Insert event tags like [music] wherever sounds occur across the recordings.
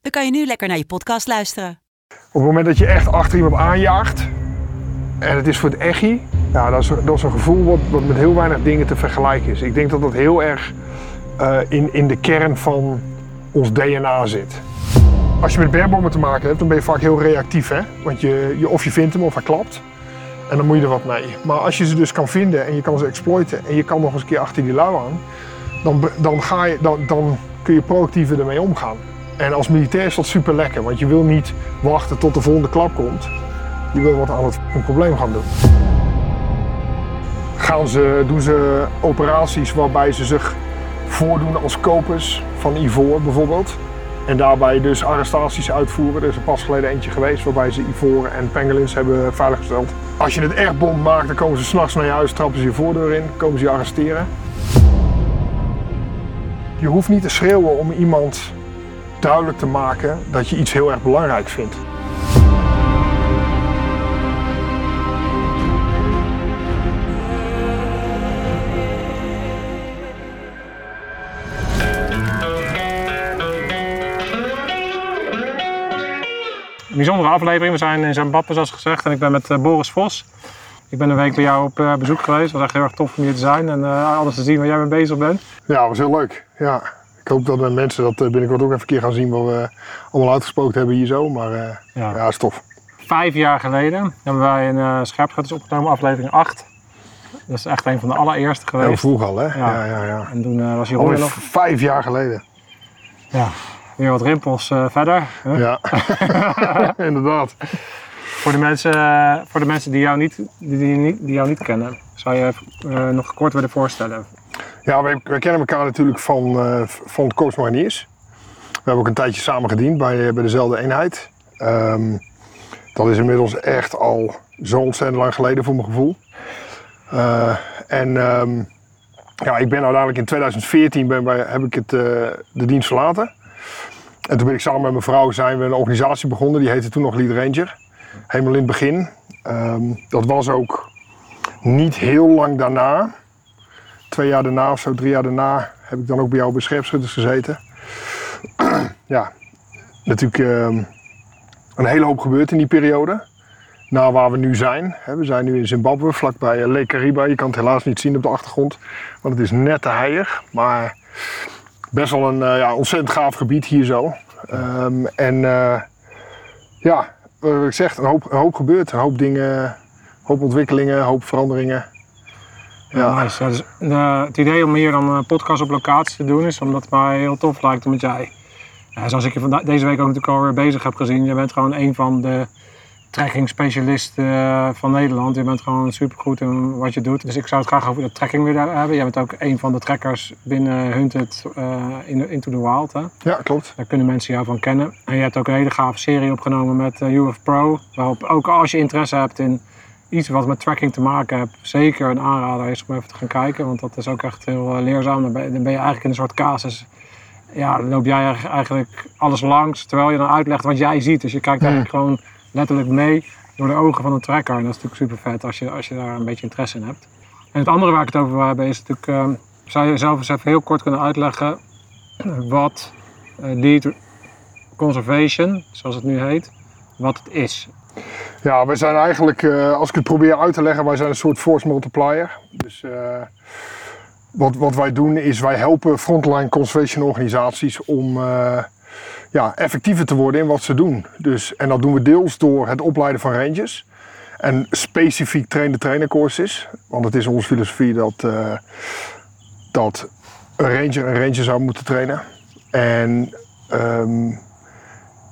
dan kan je nu lekker naar je podcast luisteren. Op het moment dat je echt achter iemand aanjaagt en het is voor het echi, ja, dat, is, dat is een gevoel wat, met heel weinig dingen te vergelijken is. Ik denk dat dat heel erg eh, in, in de kern van ons DNA zit. Als je met bergbommen te maken hebt, dan ben je vaak heel reactief. Hè? Want je, je, of je vindt hem of hij klapt. En dan moet je er wat mee. Maar als je ze dus kan vinden en je kan ze exploiten en je kan nog eens een keer achter die lui aan, dan, dan, ga je, dan, dan kun je proactiever ermee omgaan. En als militair is dat super lekker, want je wil niet wachten tot de volgende klap komt. Je wil wat aan het een probleem gaan doen. Gaan ze, doen ze operaties waarbij ze zich voordoen als kopers van ivoor bijvoorbeeld. En daarbij dus arrestaties uitvoeren. Er is er pas geleden eentje geweest waarbij ze ivoren en pangolins hebben veiliggesteld. Als je het echt bom maakt, dan komen ze s'nachts naar je huis, trappen ze je voordeur in, komen ze je arresteren. Je hoeft niet te schreeuwen om iemand duidelijk te maken dat je iets heel erg belangrijk vindt. Een bijzondere aflevering. We zijn in Zimbabwe zoals gezegd en ik ben met eh, Boris Vos. Ik ben een week bij jou op eh, bezoek geweest. Het was echt heel erg tof om hier te zijn en eh, alles te zien waar jij mee bezig bent. Ja, was heel leuk. Ja. Ik hoop dat de mensen dat binnenkort ook even een keer gaan zien wat we allemaal uitgesproken hebben hier zo. Maar ja, ja is tof. Vijf jaar geleden hebben wij een uh, scherpschutters opgenomen, aflevering 8. Dat is echt een van de allereerste geweest. Heel vroeg al, hè? Ja, ja, ja. En toen was je Alweer nog... Vijf jaar geleden. Ja, weer wat rimpels uh, verder. Ja, [laughs] inderdaad. Voor de, mensen, voor de mensen die jou niet, die, die, die jou niet kennen, zou je nog kort willen voorstellen? Ja, wij kennen elkaar natuurlijk van, van het Corps Mariniers. We hebben ook een tijdje samen gediend bij, bij dezelfde eenheid. Um, dat is inmiddels echt al zo ontzettend lang geleden voor mijn gevoel. en um, ja, ik ben uiteindelijk in 2014 ben bij, heb ik het, de dienst verlaten. En toen ben ik samen met mijn vrouw zijn we een organisatie begonnen. Die heette toen nog Lead Ranger. Helemaal in het begin. Um, dat was ook niet heel lang daarna. Twee jaar daarna of zo, drie jaar daarna heb ik dan ook bij jou bij gezeten. [clears throat] ja, natuurlijk um, een hele hoop gebeurd in die periode. Naar waar we nu zijn. We zijn nu in Zimbabwe, vlakbij Lake Kariba. Je kan het helaas niet zien op de achtergrond, want het is net te heilig. Maar best wel een uh, ja, ontzettend gaaf gebied hier zo. Um, en uh, ja, wat ik zeg, een hoop, een hoop gebeurt. Een hoop dingen, een hoop ontwikkelingen, een hoop veranderingen. Ja. Nice. Dus, uh, het idee om hier dan een podcast op locatie te doen is omdat het mij heel tof lijkt omdat jij, zoals ik je van deze week ook natuurlijk alweer bezig heb gezien, je bent gewoon een van de trekking-specialist uh, van Nederland. Je bent gewoon supergoed in wat je doet. Dus ik zou het graag over de trekking willen hebben. Jij bent ook een van de trekkers binnen Hunted uh, in, Into the Wild. Hè? Ja, klopt. Daar kunnen mensen jou van kennen. En je hebt ook een hele gave serie opgenomen met UF Pro. Waarop ook als je interesse hebt in iets wat met tracking te maken heeft, zeker een aanrader is om even te gaan kijken. Want dat is ook echt heel leerzaam. Dan ben, je, dan ben je eigenlijk in een soort casus ja, dan loop jij eigenlijk alles langs terwijl je dan uitlegt wat jij ziet. Dus je kijkt eigenlijk gewoon letterlijk mee door de ogen van een trekker. En dat is natuurlijk super vet als je, als je daar een beetje interesse in hebt. En het andere waar ik het over wil hebben is natuurlijk, uh, zou je zelf eens even heel kort kunnen uitleggen wat uh, deed conservation, zoals het nu heet, wat het is. Ja, wij zijn eigenlijk, uh, als ik het probeer uit te leggen, wij zijn een soort force multiplier. Dus wat, wat wij doen is wij helpen frontline conservation organisaties om ja, effectiever te worden in wat ze doen. Dus, en dat doen we deels door het opleiden van rangers. En specifiek trainer-trainercourses. Want het is onze filosofie dat, dat een ranger een ranger zou moeten trainen. En um,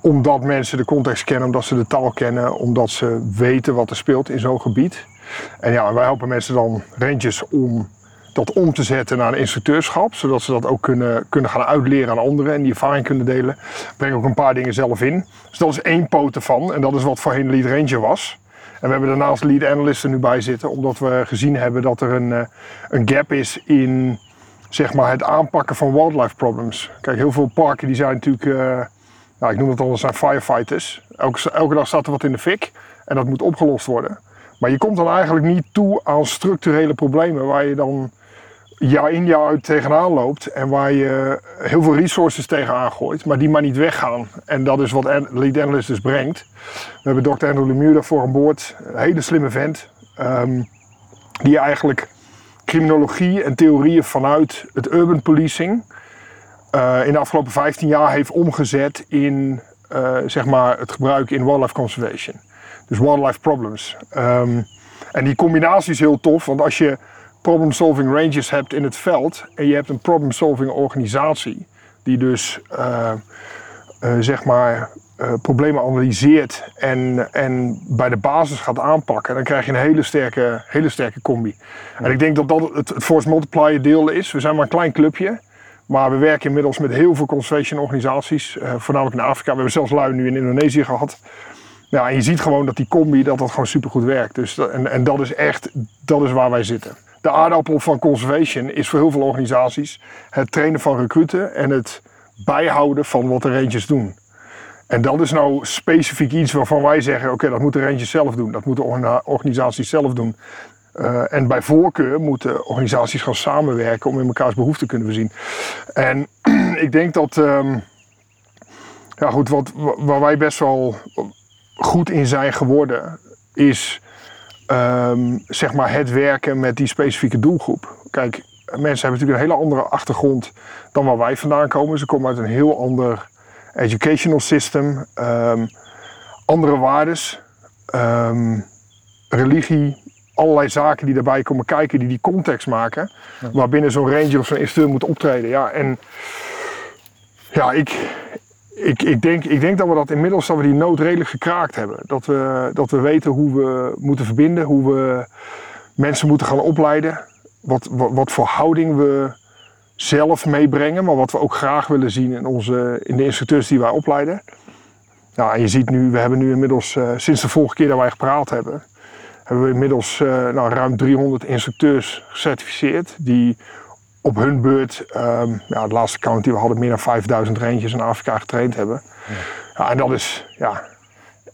omdat mensen de context kennen, omdat ze de taal kennen, omdat ze weten wat er speelt in zo'n gebied. En ja, wij helpen mensen dan, rangers, om dat om te zetten naar een instructeurschap, zodat ze dat ook kunnen, kunnen gaan uitleren aan anderen en die ervaring kunnen delen. Breng ook een paar dingen zelf in. Dus dat is één poot ervan en dat is wat voorheen Lead Ranger was. En we hebben daarnaast Lead Analyst er nu bij zitten, omdat we gezien hebben dat er een, eh, een gap is in zeg maar, het aanpakken van wildlife problems. Kijk, heel veel parken die zijn natuurlijk, uh, nou, ik noem het al, zijn firefighters. Elke, elke dag staat er wat in de fik en dat moet opgelost worden. Maar je komt dan eigenlijk niet toe aan structurele problemen waar je dan jaar in jaar uit tegenaan loopt en waar je heel veel resources tegenaan gooit, maar die maar niet weggaan. En dat is wat Lead Analyst dus brengt. We hebben Dr. Andrew Lemieux daarvoor aan boord, een hele slimme vent, um, die eigenlijk criminologie en theorieën vanuit het urban policing uh, in de afgelopen 15 jaar heeft omgezet in uh, zeg maar het gebruik in wildlife conservation. Dus wildlife problems. Um, en die combinatie is heel tof, want als je problem-solving ranges hebt in het veld en je hebt een problem-solving organisatie die dus uh, zeg maar problemen analyseert en, en bij de basis gaat aanpakken, dan krijg je een hele sterke, hele sterke combi. En ik denk dat dat het force multiplier deel is. We zijn maar een klein clubje. Maar we werken inmiddels met heel veel conservation organisaties, voornamelijk in Afrika. We hebben zelfs lui nu in Indonesië gehad. Ja, en je ziet gewoon dat die combi dat dat gewoon super goed werkt. Dus en, en dat is echt dat is waar wij zitten. De aardappel van conservation is voor heel veel organisaties het trainen van recruten en het bijhouden van wat de rangers doen. En dat is nou specifiek iets waarvan wij zeggen: oké, dat moeten rangers zelf doen. Dat moeten organisaties zelf doen. Uh, en bij voorkeur moeten organisaties gaan samenwerken om in elkaars behoeften te kunnen voorzien. En [clears throat] ik denk dat, um, ja goed, wat, waar wij best wel goed in zijn geworden, is um, zeg maar het werken met die specifieke doelgroep. Kijk, mensen hebben natuurlijk een hele andere achtergrond dan waar wij vandaan komen. Ze komen uit een heel ander educational system, um, andere waardes, religie, allerlei zaken die daarbij komen kijken, die die context maken, waarbinnen zo'n ranger of zo'n instructeur moet optreden. Ja, en ja, ik, ik, ik, denk, ik denk dat we dat inmiddels dat we die nood redelijk gekraakt hebben. Dat we, dat we weten hoe we moeten verbinden, hoe we mensen moeten gaan opleiden. Wat, wat, wat voor houding we zelf meebrengen, maar wat we ook graag willen zien in, onze, in de instructeurs die wij opleiden. Nou, en je ziet nu, we hebben nu inmiddels, uh, sinds de vorige keer dat wij gepraat hebben, hebben we inmiddels uh, nou, ruim 300 instructeurs gecertificeerd die op hun beurt, um, ja, de laatste count die we hadden, meer dan 5000 rangers in Afrika getraind hebben. Ja. en dat is, ja,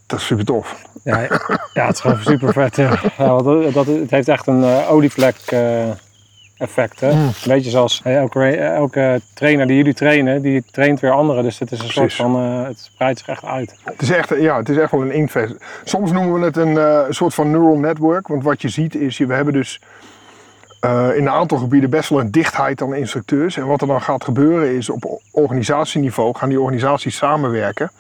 dat is super tof. Ja, ja het is gewoon super vet. Ja. ja dat, dat, het heeft echt een olievlek uh, effect. Hè? Mm. Een beetje zoals elke, elke trainer die jullie trainen, die traint weer anderen. Dus het is een Precies. soort van, uh, het spreidt zich echt uit. Het is echt, ja, het is echt wel een inktvest. Soms noemen we het een soort van neural network. Want wat je ziet is, we hebben dus uh, in een aantal gebieden best wel een dichtheid aan instructeurs. En wat er dan gaat gebeuren is op organisatieniveau gaan die organisaties samenwerken.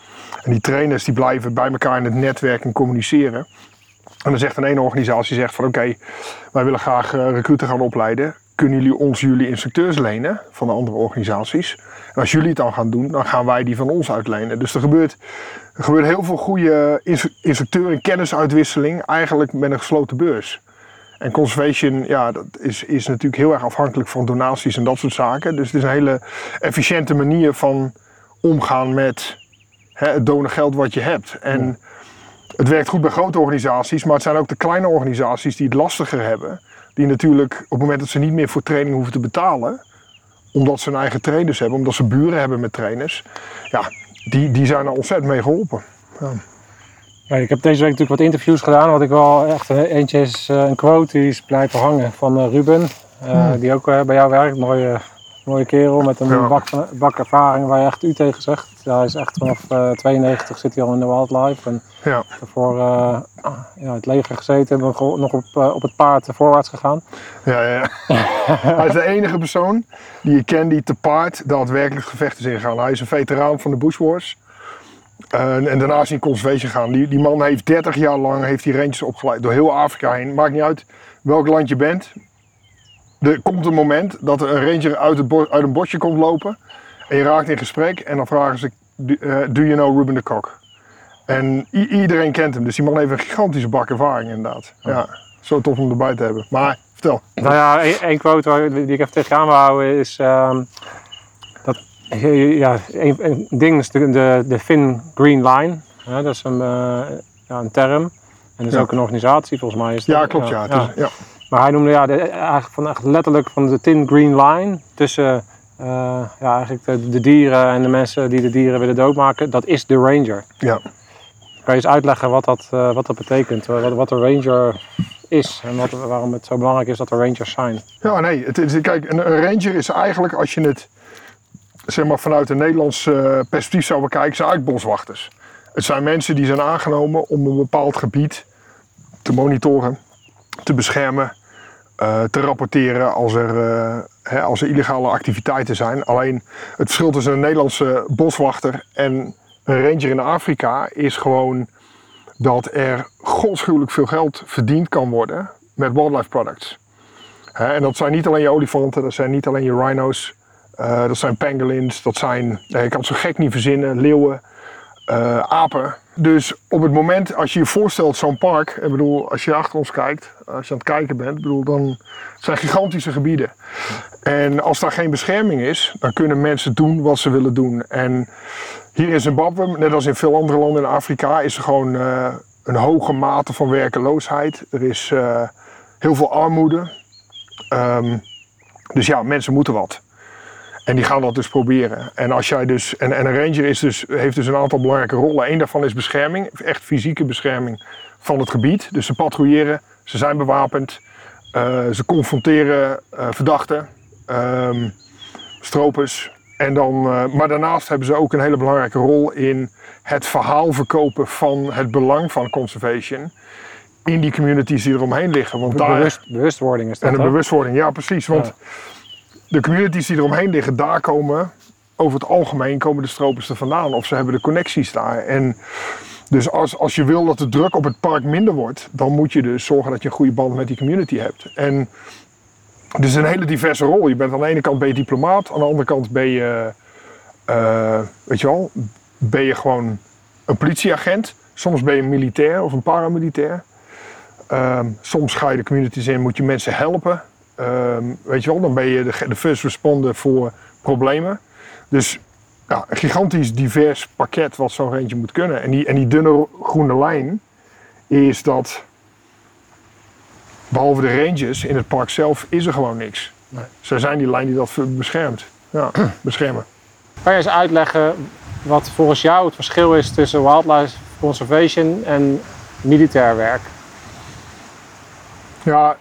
En die trainers die blijven bij elkaar in het netwerk en communiceren. En dan zegt een ene organisatie zegt van oké, wij willen graag recruiten gaan opleiden. Kunnen jullie ons jullie instructeurs lenen van de andere organisaties? En als jullie het dan gaan doen, dan gaan wij die van ons uitlenen. Dus er gebeurt, er gebeurt heel veel goede instructeur- en kennisuitwisseling eigenlijk met een gesloten beurs. En conservation, ja, dat is, is natuurlijk heel erg afhankelijk van donaties en dat soort zaken. Dus het is een hele efficiënte manier van omgaan met hè, het donengeld wat je hebt. En het werkt goed bij grote organisaties, maar het zijn ook de kleine organisaties die het lastiger hebben. Die natuurlijk op het moment dat ze niet meer voor training hoeven te betalen, omdat ze hun eigen trainers hebben, omdat ze buren hebben met trainers, ja, die, die zijn er ontzettend mee geholpen. Ja. Ja, ik heb deze week natuurlijk wat interviews gedaan. Wat ik wel echt eentje is uh, een quote die is blijven hangen van uh, Ruben. Uh, hmm. Die ook bij jou werkt. Mooie, mooie kerel met een ja. bak, bak, ervaring waar je echt u tegen zegt. Ja, hij is echt vanaf 92 zit hij al in de wildlife. En ja. daarvoor ja, het leger gezeten. Nog op, op het paard voorwaarts gegaan. Ja, ja. [laughs] hij is de enige persoon die je kent die te paard daadwerkelijk gevechten is ingegaan. Hij is een veteraan van de Bush Wars. Uh, en daarna is hij in conservation gegaan. Die, die man heeft 30 jaar lang heeft die rangers opgeleid door heel Afrika heen. Maakt niet uit welk land je bent. Er komt een moment dat er een ranger uit, het uit een bosje komt lopen. En je raakt in gesprek en dan vragen ze: Do, uh, do you know Ruben de Kok? En iedereen kent hem. Dus die man heeft een gigantische bak ervaring inderdaad. Ja, zo tof om erbij te hebben. Maar vertel. Nou ja, één één quote waar- die ik even tegenaan wil houden is ehm, dat ja, een, een ding is de, de, de Thin Green Line. Hè, dat is een, eh, ja, een term. En dat is Ja. ook een organisatie, volgens mij. Is dat- Ja, klopt, ja. Is- ja. Maar hij noemde ja, de, eigenlijk van, echt letterlijk van de Thin Green Line tussen eh, ja, eigenlijk de, de dieren en de mensen die de dieren willen doodmaken. Dat is de Ranger. ja. Kan je eens uitleggen wat dat, eh, wat dat betekent? Wat, wat de Ranger is en wat, waarom het zo belangrijk is dat er Rangers zijn? Ja, nee. Het is, kijk, een, een ranger is eigenlijk, als je het zeg maar, vanuit een Nederlands eh, perspectief zou bekijken, zijn eigenlijk boswachters. Het zijn mensen die zijn aangenomen om een bepaald gebied te monitoren, te beschermen, eh, te rapporteren als er, eh, hè, als er illegale activiteiten zijn. Alleen het verschil tussen een Nederlandse boswachter en een ranger in Afrika is gewoon dat er godschuwelijk veel geld verdiend kan worden met wildlife products. En dat zijn niet alleen je olifanten, dat zijn niet alleen je rhino's, eh, dat zijn pangolins, dat zijn, ik kan het zo gek niet verzinnen, leeuwen, eh, apen. Dus op het moment, als je je voorstelt zo'n park, ik bedoel, als je achter ons kijkt, als je aan het kijken bent, bedoel, dan zijn gigantische gebieden. En als daar geen bescherming is, dan kunnen mensen doen wat ze willen doen. En hier in Zimbabwe, net als in veel andere landen in Afrika, is er gewoon eh, een hoge mate van werkeloosheid. Er is eh, heel veel armoede. Ehm, dus ja, mensen moeten wat. En die gaan dat dus proberen. En, als jij dus, en, en een ranger is dus, heeft dus een aantal belangrijke rollen. Eén daarvan is bescherming, echt fysieke bescherming van het gebied. Dus ze patrouilleren, ze zijn bewapend, eh, ze confronteren eh, verdachten, ehm, stropers. En dan, eh, maar daarnaast hebben ze ook een hele belangrijke rol in het verhaal verkopen van het belang van conservation in die communities die eromheen liggen. Want daar, Bewust, bewustwording is dat. en een bewustwording, ja precies. Want Ja. De communities die eromheen liggen, daar komen over het algemeen komen de stropers er vandaan. Of ze hebben de connecties daar. En dus als, als je wil dat de druk op het park minder wordt, dan moet je dus zorgen dat je een goede band met die community hebt. En het is een hele diverse rol. Je bent aan de ene kant ben je diplomaat, aan de andere kant ben je, eh, weet je wel, ben je gewoon een politieagent. Soms ben je een militair of een paramilitair. Ehm, soms ga je de communities in, moet je mensen helpen. Ehm, weet je wel, dan ben je de, de first responder voor problemen. Dus ja, een gigantisch divers pakket wat zo'n eentje moet kunnen. En die, en die dunne groene lijn is dat, behalve de ranges in het park zelf, is er gewoon niks. Nee. Zij zijn die lijn die dat beschermt. Ja, [clears throat] beschermen. Kan je eens uitleggen wat volgens jou het verschil is tussen wildlife conservation en militair werk? Ja,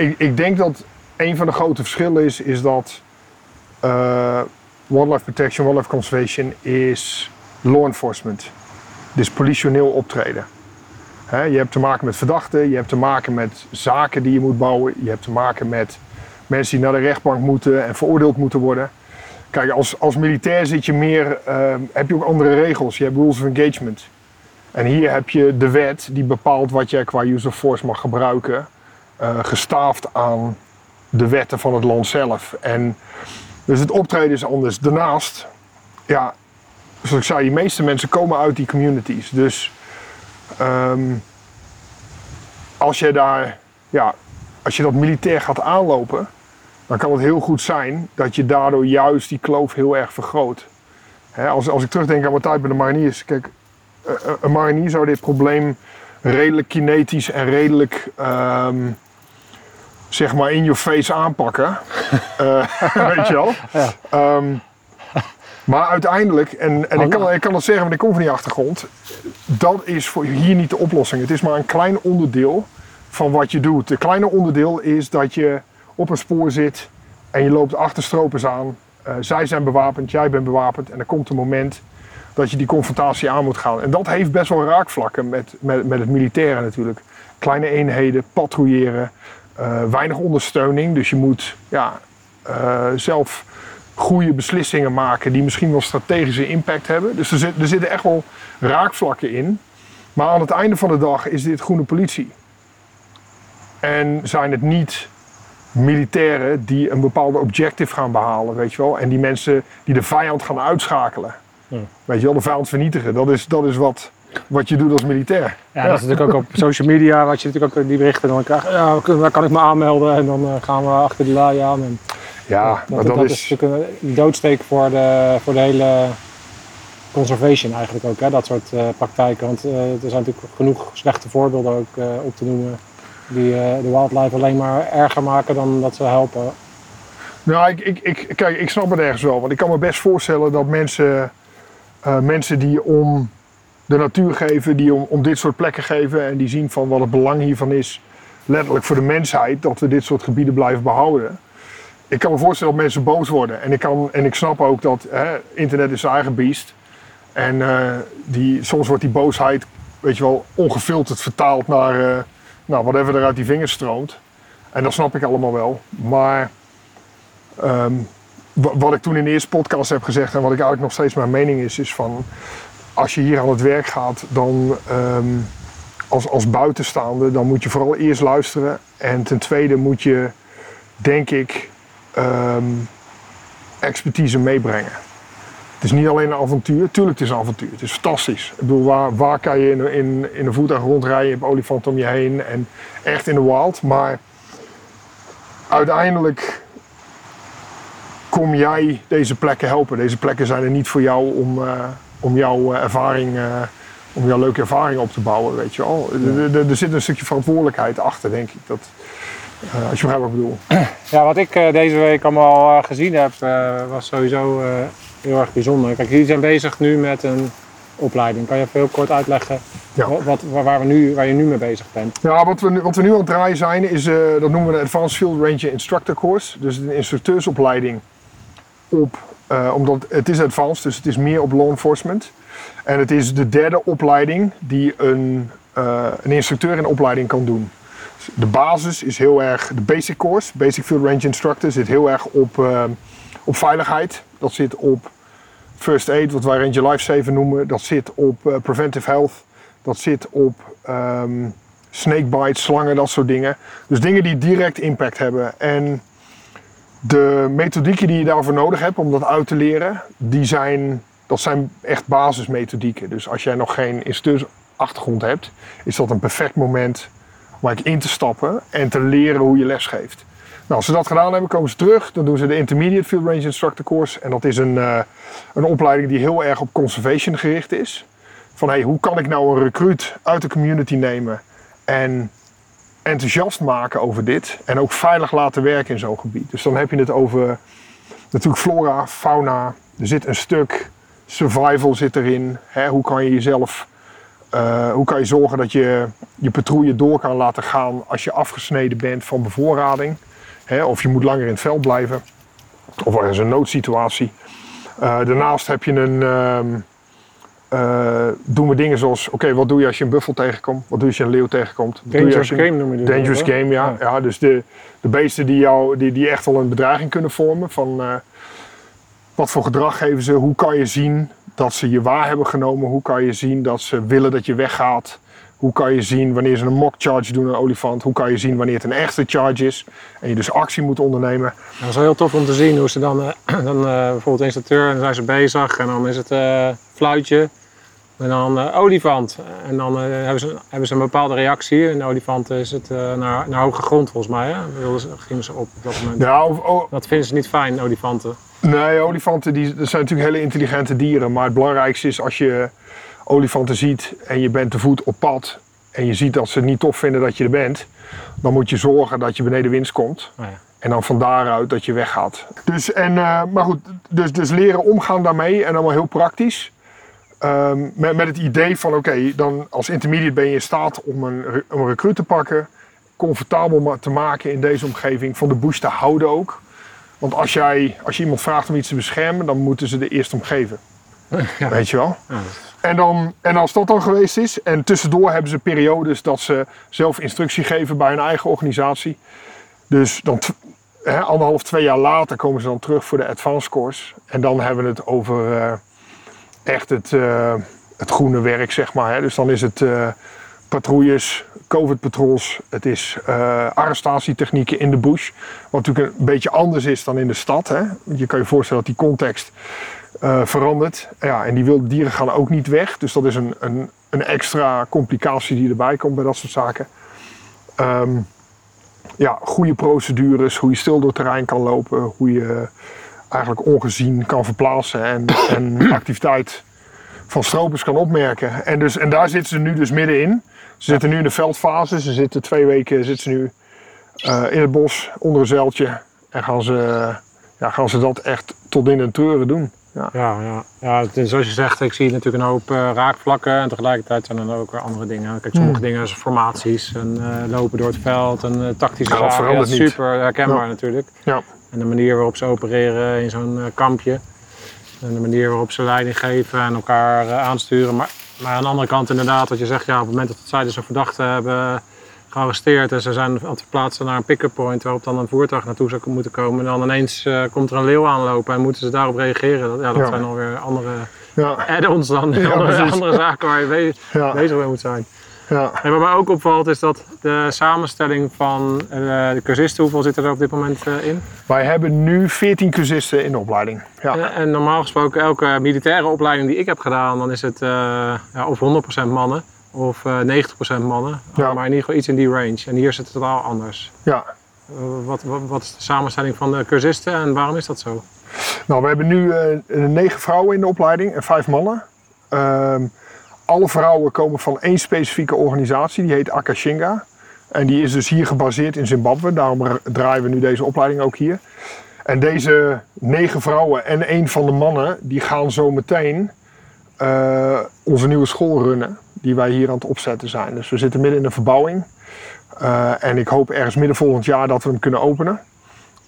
ik, ik denk dat een van de grote verschillen is, is dat eh, wildlife protection, wildlife conservation is law enforcement. Dus politioneel optreden. Je hebt te maken met verdachten, je hebt te maken met zaken die je moet bouwen, je hebt te maken met mensen die naar de rechtbank moeten en veroordeeld moeten worden. Kijk, als, als militair zit je meer, eh, heb je ook andere regels. Je hebt rules of engagement. En hier heb je de wet die bepaalt wat jij qua use of force mag gebruiken, gestaafd aan de wetten van het land zelf. En dus het optreden is anders. Daarnaast, ja, zoals ik zei, de meeste mensen komen uit die communities. Dus ehm, als je daar, ja, als je dat militair gaat aanlopen, dan kan het heel goed zijn dat je daardoor juist die kloof heel erg vergroot. Als, als ik terugdenk aan mijn tijd bij de mariniers, kijk, eh, eh, een marinier zou dit probleem redelijk kinetisch en redelijk, ehm, zeg maar, in your face aanpakken. [laughs] Eh, [laughs] weet je wel? Ja. Ehm, maar uiteindelijk, en, en ik, kan, ik kan dat zeggen, want ik kom van die achtergrond, dat is voor hier niet de oplossing. Het is maar een klein onderdeel van wat je doet. Het kleine onderdeel is dat je op een spoor zit en je loopt achter stropers aan. Eh, zij zijn bewapend, jij bent bewapend en er komt een moment dat je die confrontatie aan moet gaan. En dat heeft best wel raakvlakken met, met, met het militaire natuurlijk. Kleine eenheden, patrouilleren, weinig ondersteuning. Dus je moet ja, eh, zelf goede beslissingen maken die misschien wel strategische impact hebben. Dus er, zit, er zitten echt wel raakvlakken in. Maar aan het einde van de dag is dit groene politie. En zijn het niet militairen die een bepaalde objective gaan behalen, weet je wel. En die mensen die de vijand gaan uitschakelen. Ja. Weet je wel, de vijand vernietigen. Dat is, dat is wat wat je doet als militair. Ja, dat is natuurlijk ook op social media, wat je natuurlijk ook die berichten dan krijgt. Ja, daar kan ik me aanmelden en dan eh, gaan we achter de laai aan. En Ja, maar dat, dat, is, is, natuurlijk een doodsteek voor de, voor de hele conservation eigenlijk ook, hè? dat soort eh, praktijken. Want eh, er zijn natuurlijk genoeg slechte voorbeelden ook eh, op te noemen die de wildlife alleen maar erger maken dan dat ze helpen. Nou, ik, ik, ik, kijk, ik snap het ergens wel. Want ik kan me best voorstellen dat mensen, mensen die om de natuur geven, die om, om dit soort plekken geven en die zien van wat het belang hiervan is, letterlijk voor de mensheid, dat we dit soort gebieden blijven behouden. Ik kan me voorstellen dat mensen boos worden. En ik, kan, en ik snap ook dat hè, internet is zijn eigen beest. En eh, die, soms wordt die boosheid, weet je wel, ongefilterd vertaald naar eh nou, whatever er uit die vingers stroomt. En dat snap ik allemaal wel. Maar Ehm, wa- wat ik toen in de eerste podcast heb gezegd en wat ik eigenlijk nog steeds mijn mening is, is van als je hier aan het werk gaat, dan ehm, als, als buitenstaande, dan moet je vooral eerst luisteren. En ten tweede moet je, denk ik, ehm, expertise meebrengen. Het is niet alleen een avontuur, tuurlijk het is een avontuur, het is fantastisch. Ik bedoel, waar, waar kan je in, in, in een voertuig rondrijden, je hebt olifanten om je heen en echt in de wild. Maar uiteindelijk kom jij deze plekken helpen. Deze plekken zijn er niet voor jou om, eh, om jouw eh, ervaring, eh, om jouw leuke ervaring op te bouwen, weet je wel. Er- zit een stukje verantwoordelijkheid achter, denk ik. Dat, eh, als je begrijpt wat ik bedoel. [clears throat] Ja, wat ik deze week allemaal gezien heb, was sowieso heel erg bijzonder. Kijk, jullie zijn bezig nu met een opleiding. Kan je even heel kort uitleggen Ja. wat, waar, we nu, waar je nu mee bezig bent? Ja, wat we, nu- wat we nu aan het draaien zijn, is, dat noemen we de Advanced Field Ranger Instructor Course. Dus een instructeursopleiding op, eh, omdat het is advanced, dus het is meer op law enforcement. En het is de derde opleiding die een, eh, een instructeur in opleiding kan doen. Dus De basis is heel erg, de basic course, Basic Field Ranger Instructor, zit heel erg op, eh, op veiligheid. Dat zit op first aid, wat wij Ranger Lifesaver noemen. Dat zit op preventive health. Dat zit op ehm snakebites, slangen, dat soort dingen. Dus dingen die direct impact hebben. En de methodieken die je daarvoor nodig hebt om dat uit te leren, die zijn, dat zijn echt basismethodieken. Dus als jij nog geen instructeursachtergrond hebt, is dat een perfect moment om in te stappen en te leren hoe je les geeft. Nou, als ze dat gedaan hebben, komen ze terug. Dan doen ze de Intermediate Field Range Instructor Course. En dat is een, eh, een opleiding die heel erg op conservation gericht is. Van hey, hoe kan ik nou een recruit uit de community nemen en enthousiast maken over dit. En ook veilig laten werken in zo'n gebied. Dus dan heb je het over natuurlijk flora, fauna. Er zit een stuk survival zit erin. Hè? Hoe kan je jezelf, eh, hoe kan je zorgen dat je je patrouille door kan laten gaan als je afgesneden bent van bevoorrading. Hè? Of je moet langer in het veld blijven. Of er is een noodsituatie. Eh, daarnaast heb je een, ehm, eh, doen we dingen zoals, oké, wat doe je als je een buffel tegenkomt? Wat doe je als je een leeuw tegenkomt? Wat je Dangerous je game noem je dit. Dangerous game, ja. ja. dus de, de beesten die, jou, die, die echt wel een bedreiging kunnen vormen. Van, eh, wat voor gedrag geven ze? Hoe kan je zien dat ze je waar hebben genomen? Hoe kan je zien dat ze willen dat je weggaat? Hoe kan je zien wanneer ze een mock charge doen, een olifant? Hoe kan je zien wanneer het een echte charge is? En je dus actie moet ondernemen. Dat is wel heel tof om te zien hoe ze dan, eh, [clears throat] dan eh, bijvoorbeeld instructeur en dan zijn ze bezig en dan is het fluitje en dan eh, olifant. En dan eh, hebben, ze, hebben ze een bepaalde reactie. Een olifant is het eh, naar, naar hoge grond volgens mij. Hè? Wilden ze, gingen ze op op dat moment. Ja, of, oh, Dat vinden ze niet fijn, olifanten. Nee, olifanten die, dat zijn natuurlijk hele intelligente dieren. Maar het belangrijkste is als je olifanten ziet en je bent te voet op pad. En je ziet dat ze het niet tof vinden dat je er bent. Dan moet je zorgen dat je beneden winst komt. Oh ja. En dan van daaruit dat je weggaat. Dus, en, maar goed, dus, dus leren omgaan daarmee en allemaal heel praktisch. Ehm, met, met het idee van oké, dan als intermediate ben je in staat om een, een recruit te pakken. Comfortabel te maken in deze omgeving. Van de bush te houden ook. Want als, jij, als je iemand vraagt om iets te beschermen, dan moeten ze er eerst om geven. [laughs] Ja. Weet je wel? Ja. En, dan, en als dat dan geweest is, en tussendoor hebben ze periodes dat ze zelf instructie geven bij hun eigen organisatie. Dus dan anderhalf, twee jaar later komen ze dan terug voor de advanced course. En dan hebben we het over eh, echt het, eh, het groene werk, zeg maar. Hè. Dus dan is het eh, patrouilles, COVID-patrols, het is eh, arrestatietechnieken in de bush. Wat natuurlijk een beetje anders is dan in de stad. Hè. Je kan je voorstellen dat die context veranderd. Ja, en die wilde dieren gaan ook niet weg. Dus dat is een, een, een extra complicatie die erbij komt bij dat soort zaken. Ehm, ja, goede procedures, hoe je stil door het terrein kan lopen, hoe je eigenlijk ongezien kan verplaatsen en, [coughs] en activiteit van stropers kan opmerken. En, dus, en daar zitten ze nu dus middenin. Ze zitten nu in de veldfase. Ze zitten twee weken zitten ze nu eh, in het bos onder een zeiltje. En gaan ze, ja, gaan ze dat echt tot in de treuren doen. Ja. Ja, ja. ja het is zoals je zegt, ik zie natuurlijk een hoop eh, raakvlakken en tegelijkertijd zijn er ook weer andere dingen. Kijk, sommige dingen zijn formaties en eh, lopen door het veld en tactische Ja, dat zaken. verandert super herkenbaar natuurlijk. Ja. En de manier waarop ze opereren in zo'n eh, kampje. En de manier waarop ze leiding geven en elkaar eh, aansturen. Maar, maar aan de andere kant inderdaad, wat je zegt, ja, op het moment dat zij dus een verdachte hebben gearresteerd en ze zijn aan het verplaatsen naar een pick-up point waarop dan een voertuig naartoe zou moeten komen. En dan ineens eh, komt er een leeuw aanlopen en moeten ze daarop reageren. Dat, ja, dat Ja. zijn alweer andere Ja, add-ons dan, Ja, [laughs] andere, andere zaken waar je bezig mee moet zijn. Ja. En wat mij ook opvalt is dat de samenstelling van eh, de cursisten, hoeveel zitten er op dit moment eh, in? Wij hebben nu 14 cursisten in de opleiding. Ja. En, en normaal gesproken, elke militaire opleiding die ik heb gedaan, dan is het eh, ja, of 100% mannen of eh 90% mannen. Ja. Maar in ieder geval iets in die range. En hier zit het totaal anders. ja. Eh, wat, wat, wat is de samenstelling van de cursisten en waarom is dat zo? Nou, we hebben nu eh, negen vrouwen in de opleiding en vijf mannen. Ehm, alle vrouwen komen van één specifieke organisatie, die heet Akashinga. En die is dus hier gebaseerd in Zimbabwe, daarom ra- draaien we nu deze opleiding ook hier. En deze negen vrouwen en één van de mannen, die gaan zo meteen eh, onze nieuwe school runnen, die wij hier aan het opzetten zijn. Dus we zitten midden in de verbouwing. Eh, en ik hoop ergens midden volgend jaar dat we hem kunnen openen.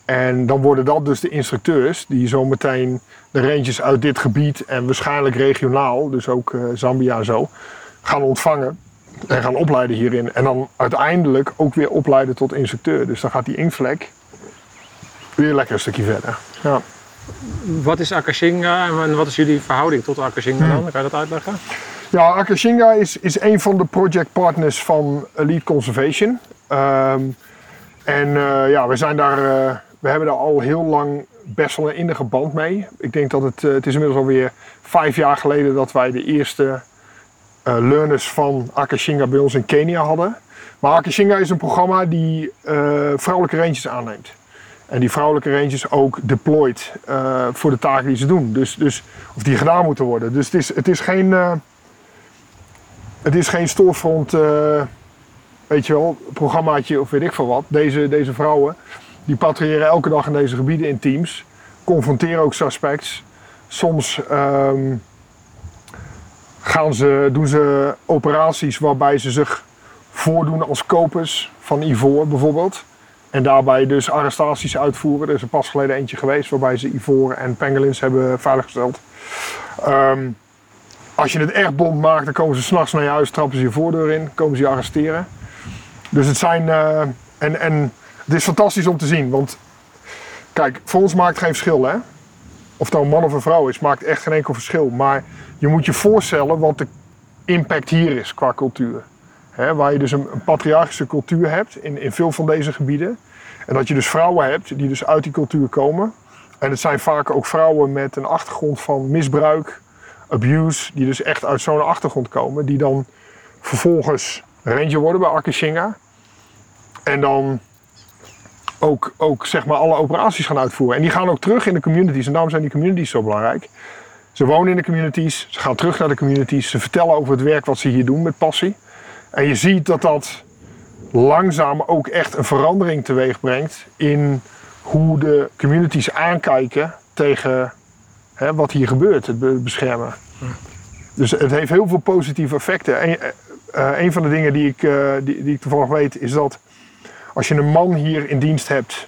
En dan worden dat dus de instructeurs die zometeen de ranges uit dit gebied en waarschijnlijk regionaal, dus ook eh, Zambia en zo, gaan ontvangen en gaan opleiden hierin. En dan uiteindelijk ook weer opleiden tot instructeur. Dus dan gaat die inkvlek weer lekker een stukje verder. Ja. Wat is Akashinga en wat is jullie verhouding tot Akashinga Hmm. dan? Kan je dat uitleggen? Ja, Akashinga is, is een van de projectpartners van Elite Conservation. Ehm, en eh, ja, we zijn daar, eh, we hebben daar al heel lang best wel een innige band mee. Ik denk dat het, eh, het is inmiddels alweer vijf jaar geleden dat wij de eerste eh, learners van Akashinga bij ons in Kenia hadden. Maar Akashinga is een programma die eh, vrouwelijke ranges aanneemt. En die vrouwelijke ranges ook deployed voor de taken die ze doen. Dus, dus, of die gedaan moeten worden. Dus het is, het is geen... eh, het is geen storefront, eh, weet je wel, programmaatje of weet ik veel wat. Deze, deze vrouwen, die patrouilleren elke dag in deze gebieden in teams. Confronteren ook suspects. Soms ehm, gaan ze, doen ze operaties waarbij ze zich voordoen als kopers van ivoor bijvoorbeeld. En daarbij dus arrestaties uitvoeren. Er is er pas geleden eentje geweest waarbij ze ivoor en pangolins hebben veiliggesteld. Ehm, als je het echt bond maakt, dan komen ze s'nachts naar je huis, trappen ze je voordeur in, komen ze je arresteren. Dus het zijn. eh, en, en het is fantastisch om te zien, want kijk, voor ons maakt geen verschil, hè? Of het nou een man of een vrouw is, maakt echt geen enkel verschil. Maar je moet je voorstellen wat de impact hier is qua cultuur. Hè, waar je dus een, patriarchische cultuur hebt in, in veel van deze gebieden. En dat je dus vrouwen hebt die dus uit die cultuur komen. En het zijn vaak ook vrouwen met een achtergrond van misbruik, abuse, die dus echt uit zo'n achtergrond komen, die dan vervolgens ranger worden bij Akashinga. En dan ook, ook zeg maar alle operaties gaan uitvoeren. En die gaan ook terug in de communities. En daarom zijn die communities zo belangrijk. Ze wonen in de communities, ze gaan terug naar de communities, ze vertellen over het werk wat ze hier doen met passie. En je ziet dat dat langzaam ook echt een verandering teweeg brengt in hoe de communities aankijken tegen hè, wat hier gebeurt, het be- beschermen. Dus het heeft heel veel positieve effecten. Een, eh, een van de dingen die ik, eh, die, die ik toevallig weet is dat als je een man hier in dienst hebt,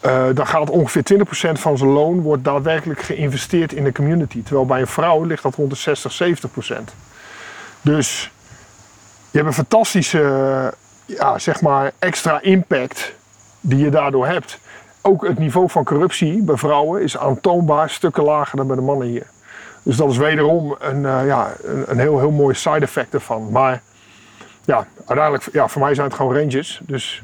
eh, dan gaat ongeveer 20% van zijn loon wordt daadwerkelijk geïnvesteerd in de community. Terwijl bij een vrouw ligt dat rond de 60, 70%. Dus je hebt een fantastische ja, zeg maar extra impact die je daardoor hebt. Ook het niveau van corruptie bij vrouwen is aantoonbaar stukken lager dan bij de mannen hier. Dus dat is wederom een, eh, ja, een, een heel, heel mooi side effect ervan. Maar ja, uiteindelijk, ja, voor mij zijn het gewoon ranges. Dus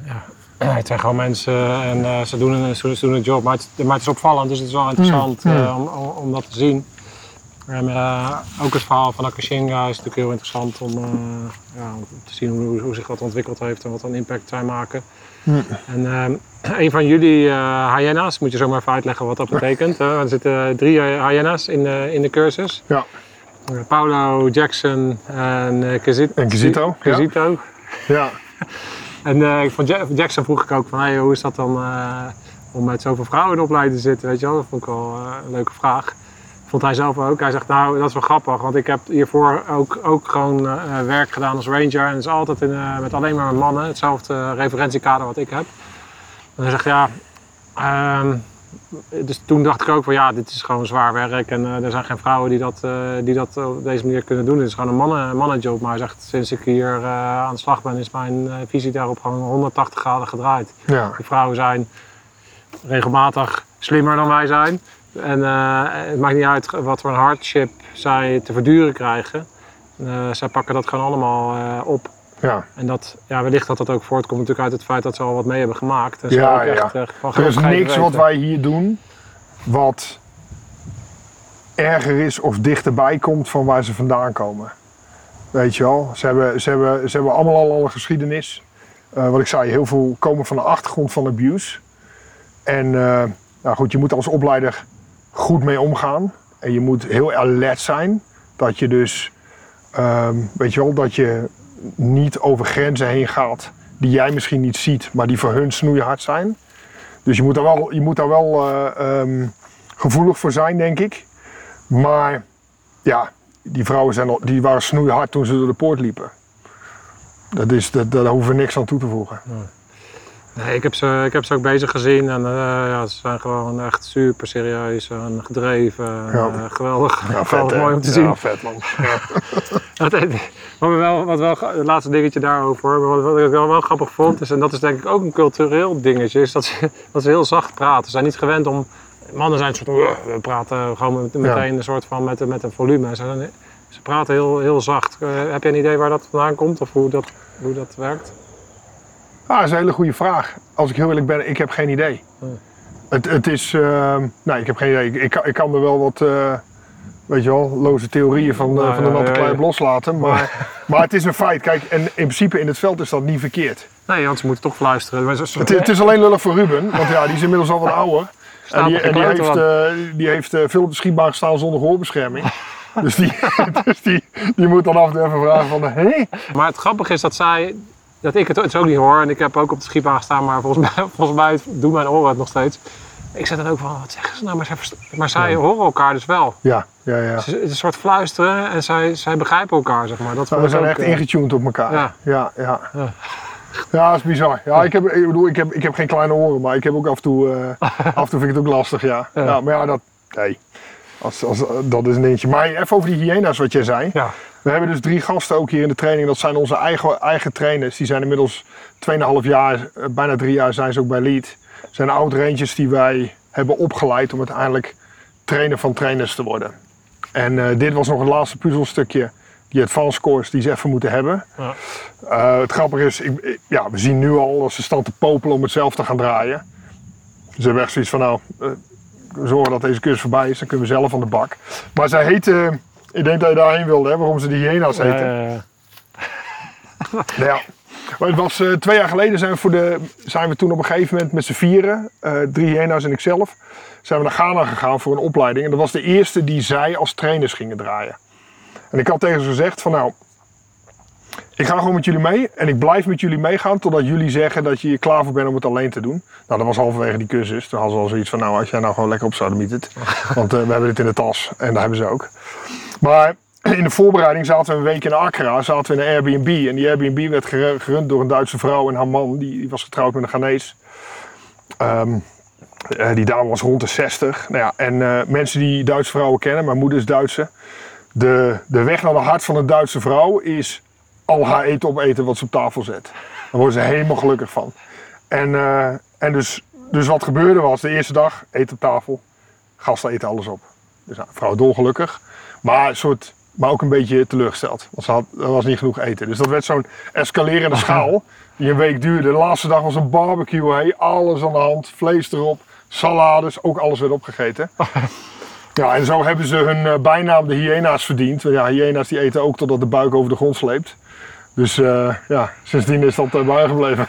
Ja. het zijn gewoon mensen en eh, ze, doen een, ze doen een job. Maar het, maar het is opvallend, dus het is wel interessant Mm, mm. eh, om, om, om dat te zien. En eh, ook het verhaal van Akashinga is natuurlijk heel interessant om, eh, ja, om te zien hoe, hoe zich dat ontwikkeld heeft en wat een impact zij maken. Mm. En eh, een van jullie eh hyena's, moet je zo maar even uitleggen wat dat betekent. er zitten drie eh, hyena's in de, in de cursus. Ja. Eh, Paulo, Jackson en uh, En Kizito, ja. [laughs] En eh, van Ja- van Jackson vroeg ik ook van, hey, hoe is dat dan eh, om met zoveel vrouwen in de opleiding te zitten? Weet je wel? Dat vond ik wel eh, een leuke vraag. Vond hij zelf ook. Hij zegt, nou, dat is wel grappig, want ik heb hiervoor ook, ook gewoon eh, werk gedaan als ranger. En het is altijd in, eh, met alleen maar mannen, hetzelfde referentiekader wat ik heb. En hij zegt, ja, ehm, dus toen dacht ik ook van, ja, dit is gewoon zwaar werk. En eh, er zijn geen vrouwen die dat, eh, die dat op deze manier kunnen doen. Het is gewoon een mannen, mannenjob. Maar sinds ik hier eh, aan de slag ben, is mijn visie daarop gewoon 180 graden gedraaid. ja. Die vrouwen zijn regelmatig slimmer dan wij zijn. En het maakt niet uit wat voor een hardship zij te verduren krijgen. Zij pakken dat gewoon allemaal op. ja. En dat, ja, wellicht dat dat ook voortkomt natuurlijk uit het feit dat ze al wat mee hebben gemaakt. En Ja, ja. echt, van Er is niks wat wij hier doen wat erger is of dichterbij komt van waar ze vandaan komen. Weet je wel, ze hebben, ze hebben, ze hebben allemaal al een geschiedenis. Eh, wat ik zei, heel veel komen van de achtergrond van abuse. En eh, nou goed, je moet als opleider goed mee omgaan. En je moet heel alert zijn dat je dus, ehm, weet je wel, dat je niet over grenzen heen gaat die jij misschien niet ziet, maar die voor hun snoeihard zijn. Dus je moet daar wel, je moet daar wel eh, ehm, gevoelig voor zijn, denk ik. Maar ja, die vrouwen zijn al, die waren snoeihard toen ze door de poort liepen. Dat is, dat, daar hoeven we niks aan toe te voegen. Ik heb, ze, ik heb ze ook bezig gezien en eh, ja, ze zijn gewoon echt super serieus en gedreven. en, Ja. eh, geweldig, Ja, geweldig mooi om te Ja, zien. vet man. Ja. [laughs] Wat, wat, we wel, wat wel, het laatste dingetje daarover, maar wat, ik wel, wel grappig vond, is, en dat is denk ik ook een cultureel dingetje, is dat ze, [laughs] dat ze heel zacht praten. Ze zijn niet gewend om, mannen zijn een soort, we praten gewoon met, meteen een soort van met, met een volume. Ze, zijn- ze praten heel, heel zacht. Eh, heb jij een idee waar dat vandaan komt of hoe dat, hoe dat werkt? Ah, dat is een hele goede vraag. Als ik heel eerlijk ben, ik heb geen idee. Het, het is, ehm, nee, ik heb geen idee. Ik, ik, kan- ik kan er wel wat, eh, weet je wel, loze theorieën van, eh, Nou, van de ja, natte ja, loslaten. Maar, maar het is een feit. Kijk, en in principe in het veld is dat niet verkeerd. Nee, want ze moeten toch ze- Het, is- het is alleen lullig voor Ruben, want ja, die is inmiddels al wat ouder. En die, en die heeft, eh, die heeft eh, veel op de schietbaan gestaan zonder gehoorbescherming. [laughs] Dus, die, [laughs] dus die, die moet dan af en toe even vragen van, hé? Maar het grappige is dat zij, dat ik het, het ook niet hoor. En ik heb ook op de schietbaan gestaan, maar volgens mij, [laughs] volgens mij doen mijn oren het nog steeds. Ik zet dan ook van, wat zeggen ze nou? Maar zij, maar zij horen elkaar dus wel. Ja, ja, ja. Het is een soort fluisteren en zij, zij begrijpen elkaar, zeg maar. Dat Nou, we zijn ook, echt eh, ingetuned op elkaar. Ja. Ja, ja. Ja. Ja, dat is bizar. Ja, ik, heb, ik bedoel, ik heb, ik heb geen kleine oren, maar ik heb ook af en toe, eh, [laughs] af en toe vind ik het ook lastig, ja. Ja. ja maar ja, dat, nee. Als, als, dat is een dingetje. Maar even over die hyena's wat jij zei. Ja. We hebben dus drie gasten ook hier in de training. Dat zijn onze eigen, eigen trainers. Die zijn inmiddels 2,5 jaar, eh, bijna drie jaar zijn ze ook bij Lead. zijn oud rangers die wij hebben opgeleid om uiteindelijk trainer van trainers te worden. En eh, dit was nog het laatste puzzelstukje, die advanced course die ze even moeten hebben. Ja. Eh, het grappige is, ik, ik- ja, we zien nu al dat ze staan te popelen om het zelf te gaan draaien. Ze hebben echt zoiets van, nou, zorgen dat deze cursus voorbij is, dan kunnen we zelf aan de bak. Maar zij heten, ik denk dat je daarheen wilde, hè, waarom ze die hyena's heten. eh, Nou ja. Maar het was eh, twee jaar geleden zijn we, voor de, zijn we toen op een gegeven moment met z'n vieren, eh, drie hyena's en ikzelf, zijn we naar Ghana gegaan voor een opleiding. En dat was de eerste die zij als trainers gingen draaien. En ik had tegen ze gezegd van nou, ik ga gewoon met jullie mee en ik blijf met jullie meegaan totdat jullie zeggen dat je er klaar voor bent om het alleen te doen. Nou, dat was halverwege die cursus. Toen hadden al zoiets van nou, als jij nou gewoon lekker op zou het. Want eh, we hebben dit in de tas en dat hebben ze ook. Maar in de voorbereiding zaten we een week in Accra, zaten we in een Airbnb. En die Airbnb werd geru- gerund door een Duitse vrouw en haar man, die, die was getrouwd met een Ghanese. Ehm, eh, die dame was rond de 60. Nou ja, en eh, mensen die Duitse vrouwen kennen, mijn moeder is Duitse. De, de weg naar de hart van een Duitse vrouw is al haar eten opeten wat ze op tafel zet. Daar worden ze helemaal gelukkig van. En, eh, en dus, dus wat gebeurde was, de eerste dag eten op tafel, gasten eten alles op. Dus nou, vrouw dolgelukkig. Maar een soort maar ook een beetje teleurgesteld. Want ze had, er was niet genoeg eten. Dus dat werd zo'n escalerende schaal die een week duurde. De laatste dag was een barbecue, hey, alles aan de hand, vlees erop, salades, ook alles werd opgegeten. [laughs] Ja, en zo hebben ze hun eh, bijnaam de hyena's verdiend. Ja, hyena's die eten ook totdat de buik over de grond sleept. Dus eh, ja, sindsdien is dat uh, bijgebleven.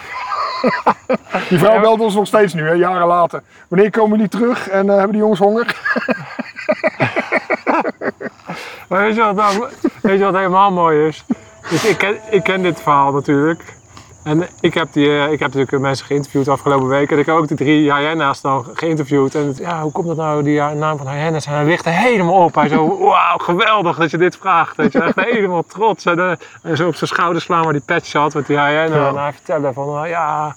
[laughs] die vrouw belt ons nog steeds nu, hè, jaren later. Wanneer komen jullie terug en eh, hebben die jongens honger? [laughs] Maar weet je wat, nou, weet je wat helemaal mooi is? Dus ik, ken, ik ken dit verhaal natuurlijk. En ik heb, die, eh, ik heb natuurlijk mensen geïnterviewd de afgelopen weken. En ik heb ook die drie hyena's dan geïnterviewd. En het- ja, hoe komt dat nou, die naam van hyena's? En hij ligt er helemaal op. Hij zo, [laughs] wauw, geweldig dat je dit vraagt. Weet je, echt helemaal trots. En, eh, en zo op zijn schouder slaan waar die patch had met die hyena. Ja. En hij vertelde van, eh, ja...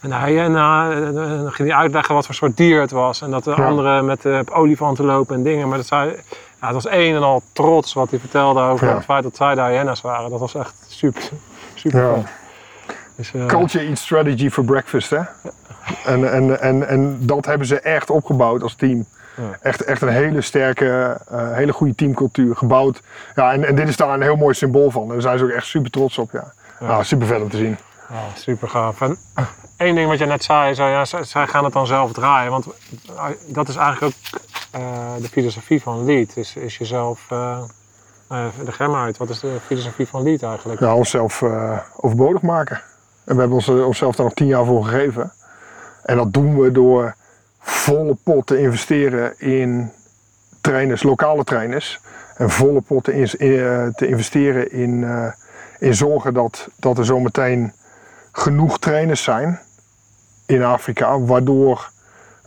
En de hyena, eh, eh, dan ging hij uitleggen wat voor soort dier het was. En dat de Ja. anderen met eh, olifanten lopen en dingen. Maar dat zei, ja, het was een en al trots wat hij vertelde over Ja. het feit dat zij de hyena's waren. Dat was echt super, super Ja. Dus, eh, Culture eats strategy for breakfast, hè? En, en, en, en dat hebben ze echt opgebouwd als team. Ja. Echt, echt een hele sterke, eh, hele goede teamcultuur gebouwd. Ja, en, en dit is daar een heel mooi symbool van. En daar zijn ze ook echt super trots op, ja. Ja, super vet om te zien. Ja, super gaaf. En één ding wat je net zei, zo, ja, zij, gaan het dan zelf draaien. Want eh, dat is eigenlijk ook eh, de filosofie van Lead. Is, is jezelf, eh eh, de gem uit. Wat is de filosofie van Lead eigenlijk? Ja, onszelf eh, overbodig maken. En we hebben ons, onszelf daar nog tien jaar voor gegeven. En dat doen we door volle pot te investeren in trainers, lokale trainers. En volle pot te, eh, te investeren in, eh, in zorgen dat, dat er zometeen genoeg trainers zijn in Afrika. Waardoor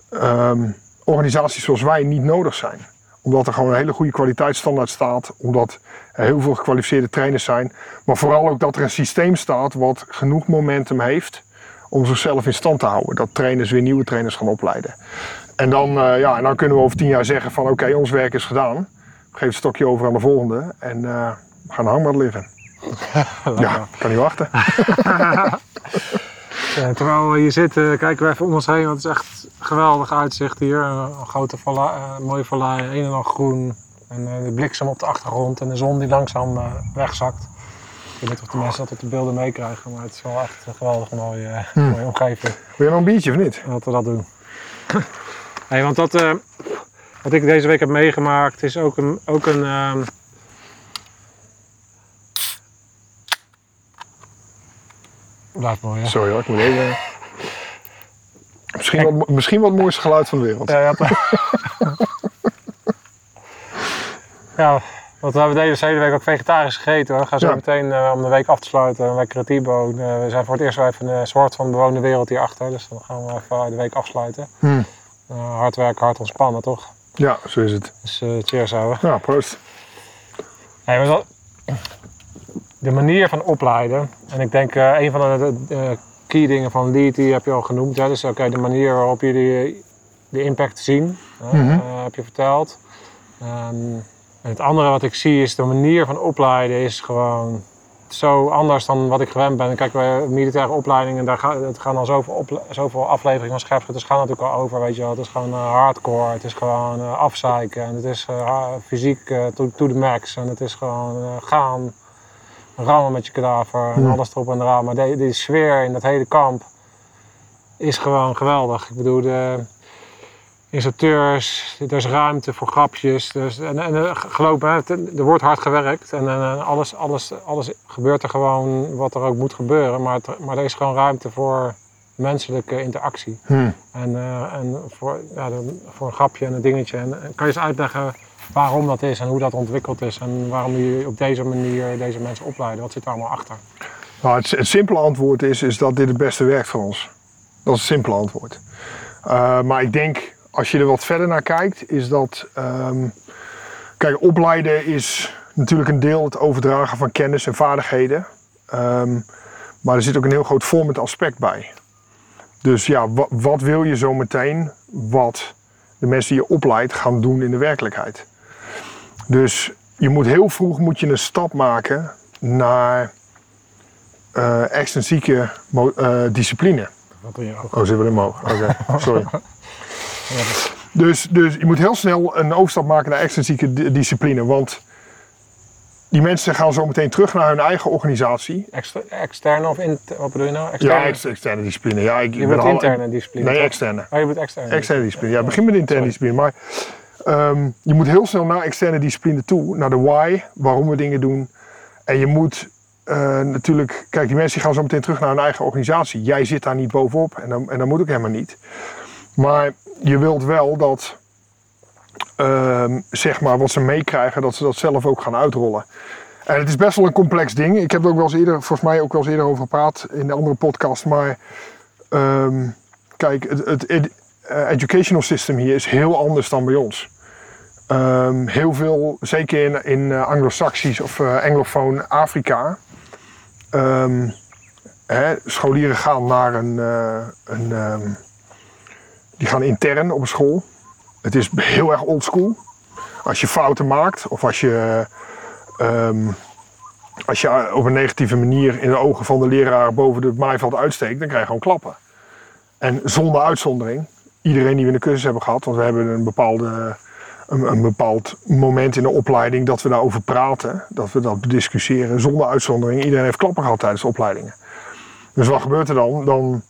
ehm, organisaties zoals wij niet nodig zijn. Omdat er gewoon een hele goede kwaliteitsstandaard staat. Omdat er heel veel gekwalificeerde trainers zijn. Maar vooral ook dat er een systeem staat wat genoeg momentum heeft om zichzelf in stand te houden. Dat trainers weer nieuwe trainers gaan opleiden. En dan, eh, ja, en dan kunnen we over tien jaar zeggen van oké, ons werk is gedaan. Geven het stokje over aan de volgende en eh, we gaan hangmat liggen. [laughs] Ja, kan niet wachten. [laughs] Ja, terwijl we hier zitten, kijken we even om ons heen. Want het is echt geweldig uitzicht hier. Een, een grote vallei, eh, mooie vallei, een en al groen. En eh, de bliksem op de achtergrond en de zon die langzaam eh, wegzakt. Ik weet niet of de mensen dat op de beelden meekrijgen, maar het is wel echt een geweldig mooie, Hmm. mooie omgeving. Wil je nog een biertje of niet? dat we dat doen. [laughs] hey, want dat, wat ik deze week heb meegemaakt is ook een. Ook een ehm, Blijft mooi, hè? Sorry hoor, ik moet even... [laughs] Misschien wat, misschien wat het mooiste geluid van de wereld. Ja, ja, [laughs] ja, want we hebben deze hele week ook vegetarisch gegeten. Hoor. We gaan zo Ja. meteen eh, om de week af te sluiten een lekkere. Eh, we zijn voor het eerst even een soort van bewoonde wereld hierachter. Dus dan gaan we even de week afsluiten. Hmm. Eh, hard werken, hard ontspannen, toch? Ja, zo is het. Dus cheers houden. Ja, proost. Hey, maar dat- de manier van opleiden. En ik denk eh, een van de, key dingen van Lead, die heb je al genoemd. Hè? Dus oké, de manier waarop jullie de impact zien, hè, Mhm. eh, heb je verteld. Ehm, en het andere wat ik zie is de manier van opleiden is gewoon zo anders dan wat ik gewend ben. Kijk, bij militaire opleidingen, daar gaan, het gaan al zoveel, zoveel afleveringen van scherpschutters gaan natuurlijk al over, weet je wel. Het is gewoon eh, hardcore, het is gewoon eh, afzeiken en het is fysiek to, to the max. En het is gewoon gaan, rammen met je kadaver en alles erop en eraan. Maar die, die sfeer in dat hele kamp is gewoon geweldig. Ik bedoel, de instructeurs, er is ruimte voor grapjes. Dus, en, en eh, geloof me, er wordt hard gewerkt en, eh, alles, alles, alles gebeurt er gewoon wat er ook moet gebeuren. Maar, het- maar er is gewoon ruimte voor menselijke interactie. Hm. En, eh, en voor, ja, voor een grapje en een dingetje. En, en kan je eens uitleggen waarom dat is en hoe dat ontwikkeld is en waarom jullie op deze manier deze mensen opleiden? Wat zit er allemaal achter? Nou, het, het simpele antwoord is, is dat dit het beste werkt voor ons. Dat is het simpele antwoord. Eh, maar ik denk, als je er wat verder naar kijkt, is dat... ehm, kijk, opleiden is natuurlijk een deel het overdragen van kennis en vaardigheden. Ehm, maar er zit ook een heel groot vormend aspect bij. Dus ja, wa- wat wil je zo meteen wat de mensen die je opleidt gaan doen in de werkelijkheid? Dus je moet heel vroeg moet je een stap maken naar eh extensieke eh, discipline. Wat doe je ook? Oh, zitten we in omhoog. Oké, [laughs] sorry. Dus, dus je moet heel snel een overstap maken naar extensieke di- discipline. Want die mensen gaan zo meteen terug naar hun eigen organisatie. Exter- externe of inter, wat bedoel je nou? Externe? Ja, ex- externe discipline. Ja, ik, ik je ben al- interne discipline. Nee, externe. Oh, je bedoelt externe. Externe discipline. Ja, begin met interne Sorry. discipline. Maar ehm, je moet heel snel naar externe discipline toe. Naar de why, waarom we dingen doen. En je moet eh, natuurlijk... Kijk, die mensen gaan zo meteen terug naar hun eigen organisatie. Jij zit daar niet bovenop. En dan, en dat moet ook helemaal niet. Maar je wilt wel dat... ehm, zeg maar wat ze meekrijgen, dat ze dat zelf ook gaan uitrollen. En het is best wel een complex ding. Ik heb er ook wel eens eerder, volgens mij ook wel eens eerder over gepraat in de andere podcast. Maar ehm, kijk, het, het eh, educational system hier is heel anders dan bij ons. Ehm, heel veel, zeker in, in eh, Anglo-Saxisch of eh Anglofoon Afrika. ehm, hè, scholieren gaan naar een, eh, een ehm, die gaan intern op een school. Het is heel erg oldschool. Als je fouten maakt of als je als je op een negatieve manier in de ogen van de leraar boven het maaiveld uitsteekt, dan krijg je gewoon klappen. En zonder uitzondering, iedereen die we in de cursus hebben gehad, want we hebben een, bepaalde, een, een bepaald moment in de opleiding dat we daarover praten, dat we dat discussiëren, zonder uitzondering. Iedereen heeft klappen gehad tijdens de opleidingen. Dus wat gebeurt er dan? dan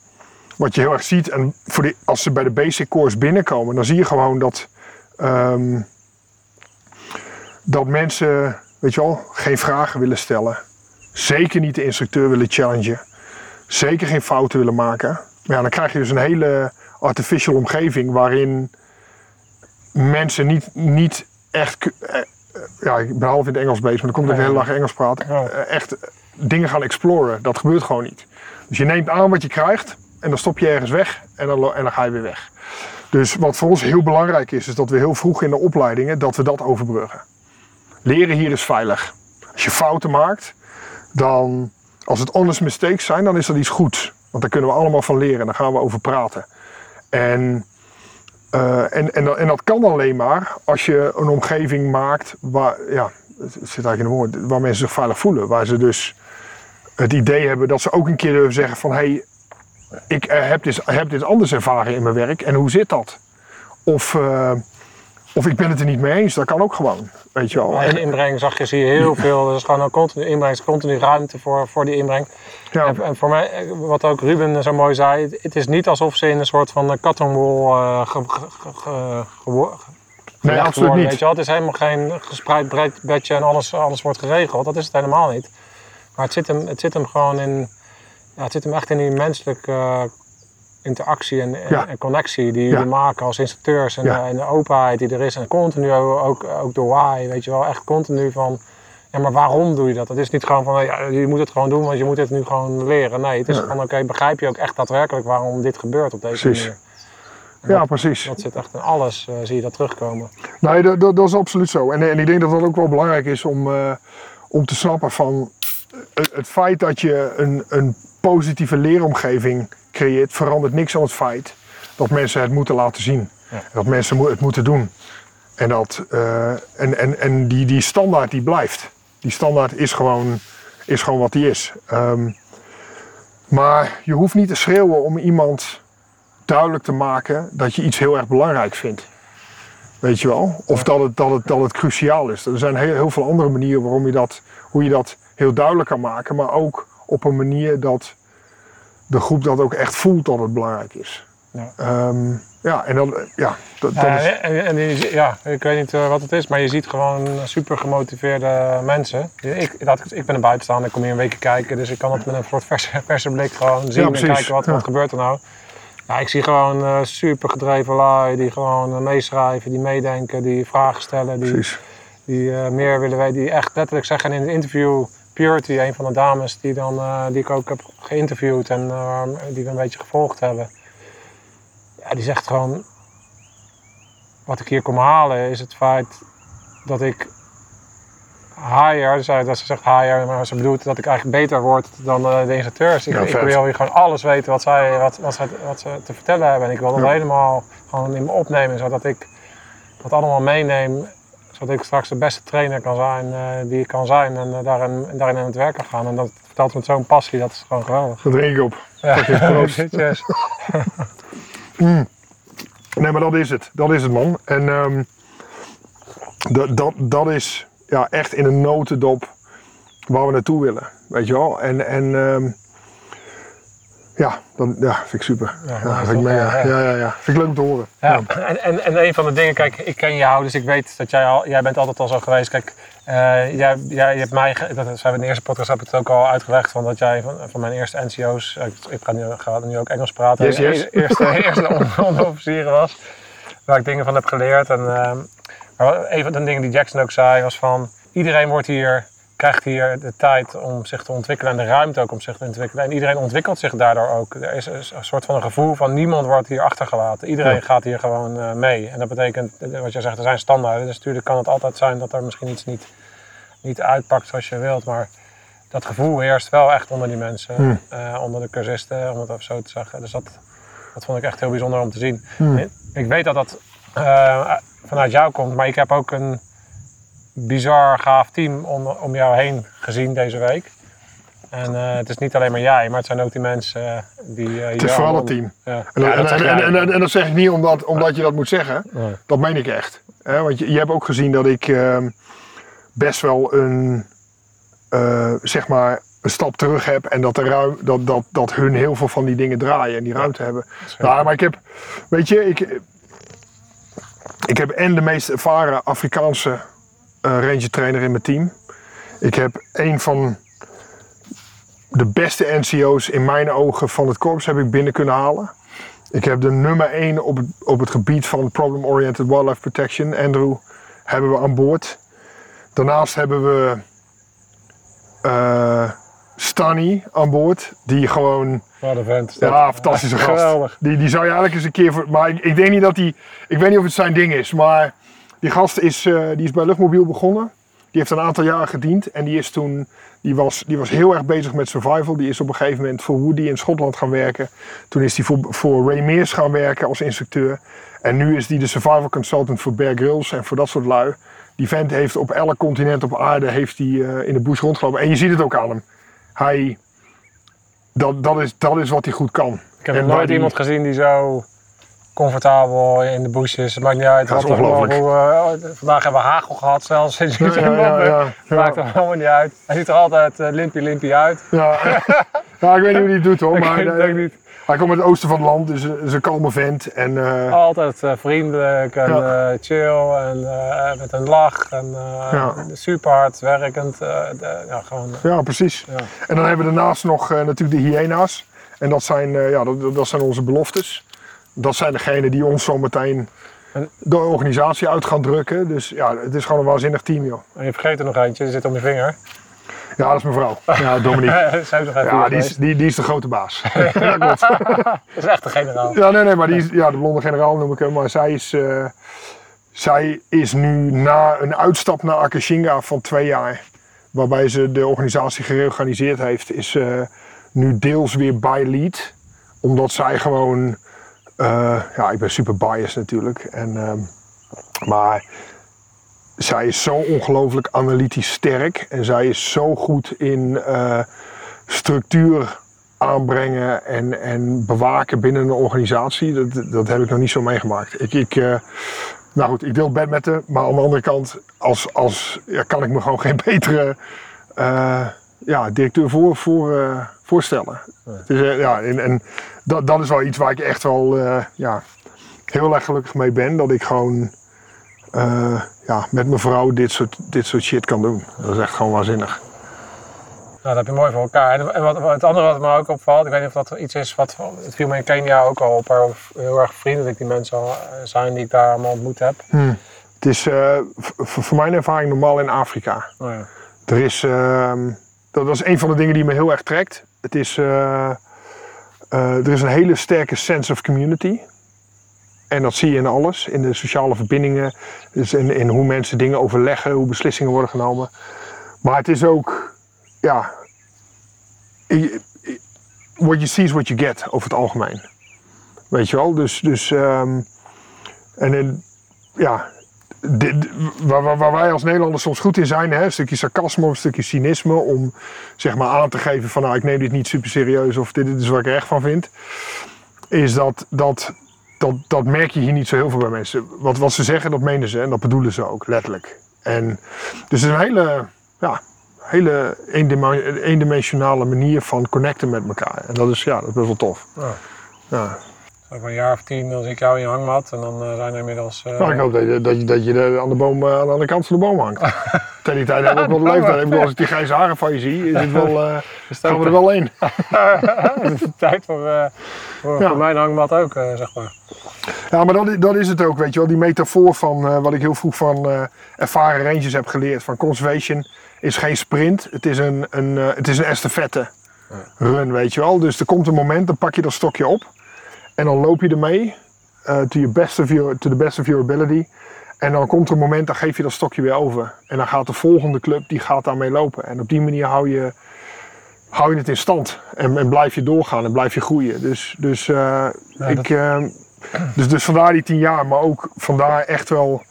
wat je heel erg ziet, en voor die, als ze bij de basic course binnenkomen, dan zie je gewoon dat, ehm, dat mensen, weet je wel, geen vragen willen stellen. Zeker niet de instructeur willen challengen. Zeker geen fouten willen maken. Ja, dan krijg je dus een hele artificial omgeving waarin mensen niet, niet echt, eh, eh, ja, ik ben half in het Engels bezig, maar dan komt ik hele dag Engels praten. Eh, Echt dingen gaan exploren, dat gebeurt gewoon niet. Dus je neemt aan wat je krijgt en dan stop je ergens weg en dan, en dan ga je weer weg. Dus wat voor ons heel belangrijk is, is dat we heel vroeg in de opleidingen dat we dat overbruggen. Leren hier is veilig. Als je fouten maakt, dan, als het honest mistakes zijn, dan is dat iets goeds. Want daar kunnen we allemaal van leren, daar gaan we over praten. En, eh, en, en, en dat kan alleen maar als je een omgeving maakt waar, ja, zit eigenlijk in de woord, waar mensen zich veilig voelen. Waar ze dus het idee hebben dat ze ook een keer durven zeggen van, hé, hey, ik eh, heb, dit, heb dit anders ervaren in mijn werk en hoe zit dat? Of, eh, of ik ben het er niet mee eens, dat kan ook gewoon, weet je wel. En, inbreng zag je, zie je heel veel. Er is gewoon een continu inbreng, continu ruimte voor, voor die inbreng. ja, En, en voor mij, eh, wat ook Ruben zo mooi zei, het- het is niet alsof ze in een soort van cotton wool eh, ge, ge, ge, nee, absoluut worden, niet. Weet je wel? Het is helemaal geen gespreid breed bedje en alles, alles wordt geregeld. Dat is het helemaal niet. Maar het zit hem, het zit hem gewoon in, ja, het zit hem echt in die menselijke eh, interactie en, en, Ja. en connectie die Ja. jullie maken als instructeurs en, Ja. de, en de openheid die er is. En continu ook, ook door why, weet je wel, echt continu van, ja maar waarom doe je dat? Het is niet gewoon van, ja, je moet het gewoon doen, want je moet dit nu gewoon leren. Nee, het is Ja. van, oké, begrijp je ook echt daadwerkelijk waarom dit gebeurt op deze Precies. manier? Ja, precies. Dat zit echt in alles, eh, zie je dat terugkomen. Nee, dat, dat, dat is absoluut zo. En, en ik denk dat dat ook wel belangrijk is om, eh, om te snappen van het, het feit dat je een, een positieve leeromgeving creëert, verandert niks aan het feit dat mensen het moeten laten zien. Ja. Dat mensen het moeten doen. En, dat, eh, en, en, en die, die standaard die blijft. Die standaard is gewoon, is gewoon wat die is. Ehm, maar je hoeft niet te schreeuwen om iemand duidelijk te maken dat je iets heel erg belangrijk vindt. Weet je wel? Of dat het, dat het, dat het cruciaal is. Er zijn heel, heel veel andere manieren waarom je dat, hoe je dat heel duidelijk kan maken. Maar ook op een manier dat de groep dat ook echt voelt dat het belangrijk is. Ja. Ehm, ja, en dan, ja, dat, dat Ja, is, en, en ja, ik weet niet eh, wat het is, maar je ziet gewoon super gemotiveerde mensen. Ik, dat, ik ben er buiten staan, ik kom hier een weekje kijken, dus ik kan het met een soort verse, verse blik gewoon zien en kijken wat, wat gebeurt er nou. Ja, ik zie gewoon eh, super gedreven lui die gewoon eh, meeschrijven, die meedenken, die vragen stellen, die, precies. die eh, meer willen weten, die echt letterlijk zeggen in het interview, Purity, een van de dames die, dan, eh, die ik ook heb geïnterviewd en eh, die we een beetje gevolgd hebben. Ja, die zegt gewoon, wat ik hier kom halen is het feit dat ik higher, zij- dat ze zegt higher, maar ze bedoelt dat ik eigenlijk beter word dan eh, de instructeurs. Ik, Ja, ik vet. wil hier gewoon alles weten wat, zij, wat, wat, ze, wat ze te vertellen hebben. En ik wil dat Ja. helemaal gewoon in me opnemen, zodat ik dat allemaal meeneem. Zodat ik straks de beste trainer kan zijn eh, die ik kan zijn en eh, daarin, daarin aan het werk kan gaan. En dat vertelt met zo'n passie, dat is gewoon geweldig. Dat drink ik op. Ja, proost. [laughs] Yes. [laughs] Nee, maar dat is het. Dat is het, man. En ehm, dat, dat, dat is ja, echt in een notendop waar we naartoe willen. Weet je wel? En, en ehm, ja, dat ja, vind ik super. Ja, vind ik. Ja, ja. Ja, ja. Vind ik leuk om te horen. Ja, en, en, en een van de dingen, kijk, ik ken jou, dus ik weet dat jij al, jij bent altijd al zo geweest. Kijk, eh, jij, jij je hebt mij, dat zijn we in de eerste podcast heb ik het ook al uitgelegd, van dat jij van, van mijn eerste NCO's, eh, ik, ik ga, nu, ga nu ook Engels praten, Yes, yes. [laughs] eerste, eerste onder- onderofficieren was, waar ik dingen van heb geleerd. En, ehm, maar een van de dingen die Jackson ook zei was van, iedereen wordt hier, krijgt hier de tijd om zich te ontwikkelen en de ruimte ook om zich te ontwikkelen. En iedereen ontwikkelt zich daardoor ook. Er is een soort van een gevoel van niemand wordt hier achtergelaten. Iedereen Ja. gaat hier gewoon eh, mee. En dat betekent, eh, wat jij zegt, er zijn standaarden. Dus natuurlijk kan het altijd zijn dat er misschien iets niet, niet uitpakt zoals je wilt. Maar dat gevoel heerst wel echt onder die mensen. Hmm. eh, onder de cursisten, om het even zo te zeggen. Dus dat, dat vond ik echt heel bijzonder om te zien. Hmm. Ik weet dat dat vanuit jou komt, maar ik heb ook een bizar gaaf team om, om jou heen gezien deze week. En eh, het is niet alleen maar jij, maar het zijn ook die mensen eh, die. eh, Het is vooral het team. Ja, En, Ja, dat, en, zeg en, jij. en, en- en dat zeg ik niet omdat, omdat je dat moet zeggen. Nee. Dat meen ik echt. Hè, want je, je hebt ook gezien dat ik ehm, best wel een, eh, zeg maar, een stap terug heb. En dat, de ruim, dat, dat, dat hun heel veel van die dingen draaien en die ruimte hebben. Nou, maar ik heb, weet je, ik, ik heb en de meest ervaren Afrikaanse ranger trainer in mijn team. Ik heb een van de beste NCO's in mijn ogen van het korps heb ik binnen kunnen halen. Ik heb de nummer 1 op het, op het gebied van Problem-Oriented Wildlife Protection, Andrew, hebben we aan boord. Daarnaast hebben we eh Stanny aan boord, die gewoon Wat een vent. ja, fantastische [laughs] gast. Geweldig. Die, die zou je eigenlijk eens een keer voor. Maar ik, ik denk niet dat die. Ik weet niet of het zijn ding is, maar die gast is, eh, die is bij Luchtmobiel begonnen. Die heeft een aantal jaar gediend en die is toen. Die was, die was heel erg bezig met survival. Die is op een gegeven moment voor Woody in Schotland gaan werken. Toen is hij voor, voor Ray Mears gaan werken als instructeur. En nu is hij de survival consultant voor Bear Grylls en voor dat soort lui. Die vent heeft op elk continent op aarde heeft hij, eh, in de bush rondgelopen. En je ziet het ook aan hem. Hij, dat, dat, is, dat is wat hij goed kan. Ik heb En nog nooit die- iemand gezien die zo comfortabel in de bush is. Het maakt niet uit Dat is ongelooflijk. hoe, eh, vandaag hebben we hagel gehad zelfs. [laughs] Ja, ja, ja. Maakt er allemaal niet uit. Hij ziet er altijd uh, limpie limpie uit. Ja. [laughs] ja, ik weet niet hoe hij het doet hoor. Ik Maar weet het eh, niet. hij komt uit het oosten van het land, dus is een kalme vent. En Altijd vriendelijk en Ja. chill en met een lach en Ja. super hard werkend. de- ja, gewoon, ja, precies. ja. En dan hebben we daarnaast nog natuurlijk de hyena's. En dat zijn, ja, dat, dat zijn onze beloftes. Dat zijn degenen die ons zo meteen En- de organisatie uit gaan drukken. Dus ja, het is gewoon een waanzinnig team joh. En je vergeet er nog eentje, die zit op je vinger. Ja, dat is mijn vrouw. [laughs] Ja, Dominique. [laughs] Ja, die is, die, die is de grote baas. [laughs] ja, klopt. Dat is echt de generaal. Ja, nee, nee, maar die is, ja, de blonde generaal noem ik hem. Maar zij is, eh, zij is nu na een uitstap naar Akashinga van twee jaar, waarbij ze de organisatie gereorganiseerd heeft, is eh, nu deels weer bij lead. Omdat zij gewoon, eh, ja, ik ben super biased natuurlijk. En, ehm, maar zij is zo ongelooflijk analytisch sterk en zij is zo goed in eh, structuur aanbrengen en, en bewaken binnen een organisatie. Dat, dat heb ik nog niet zo meegemaakt. Ik, ik, eh, nou goed, ik deel bed met haar, maar aan de andere kant als, als, ja, kan ik me gewoon geen [laughs] betere ja, directeur voor, voor, voorstellen. Eh, ja, en en dat, dat is wel iets waar ik echt wel eh, ja, heel erg gelukkig mee ben. Dat ik gewoon eh, ja, met mijn vrouw dit soort, dit soort shit kan doen. Dat is echt gewoon waanzinnig. Nou, dat heb je mooi voor elkaar. En, wat, het andere wat me ook opvalt, ik weet niet of dat iets is wat, het viel me in Kenia ook al op, hoe heel erg vriendelijk die mensen zijn die ik daar allemaal ontmoet heb. Het is voor mijn ervaring normaal in Afrika. Oh ja. Er is, ehm, dat, dat is een van de dingen die me heel erg trekt. Het is, eh, eh, er is een hele sterke sense of community. En dat zie je in alles, in de sociale verbindingen, dus in, in hoe mensen dingen overleggen, hoe beslissingen worden genomen. Maar het is ook, ja, what you see is what you get over het algemeen. Weet je wel, dus, dus ehm, en in, ja, waar, waar, waar wij als Nederlanders soms goed in zijn, hè, een stukje sarcasme of een stukje cynisme, om zeg maar aan te geven van nou ik neem dit niet super serieus of dit, dit is wat ik er echt van vind, is dat, dat, dat, dat merk je hier niet zo heel veel bij mensen. Wat, wat ze zeggen, dat menen ze en dat bedoelen ze ook, letterlijk. En, dus het is een hele, ja, hele eendimensionale manier van connecten met elkaar. En dat is, ja, dat is best wel tof. Ja. Ja. Over een jaar of tien dan zie ik jou in je hangmat en dan eh, zijn er inmiddels... eh, Nou, ik hoop dat je, dat je, dat je aan, de boom, eh, aan de andere kant van de boom hangt. [laughs] Tegen die tijd hebben we ook wel de leeftijd. Ik bedoel, als ik die grijze haren van je zie, is het wel, [laughs] gaan we er wel in. [laughs] Het is tijd voor, voor, Ja. voor mijn hangmat ook, zeg maar. Ja, maar dat, dat is het ook, weet je wel. Die metafoor van wat ik heel vroeg van ervaren rangers heb geleerd. Van conservation is geen sprint, het is een, een, het is een estafette run, weet je wel. Dus er komt een moment, dan pak je dat stokje op. En dan loop je ermee eh to, your best of your, to the best of your ability. En dan komt er een moment, dan geef je dat stokje weer over. En dan gaat de volgende club, die gaat daarmee lopen. En op die manier hou je, hou je het in stand. En, en blijf je doorgaan en blijf je groeien. Dus, dus, eh, ik, eh, dus, dus vandaar die tien jaar. Maar ook vandaar echt wel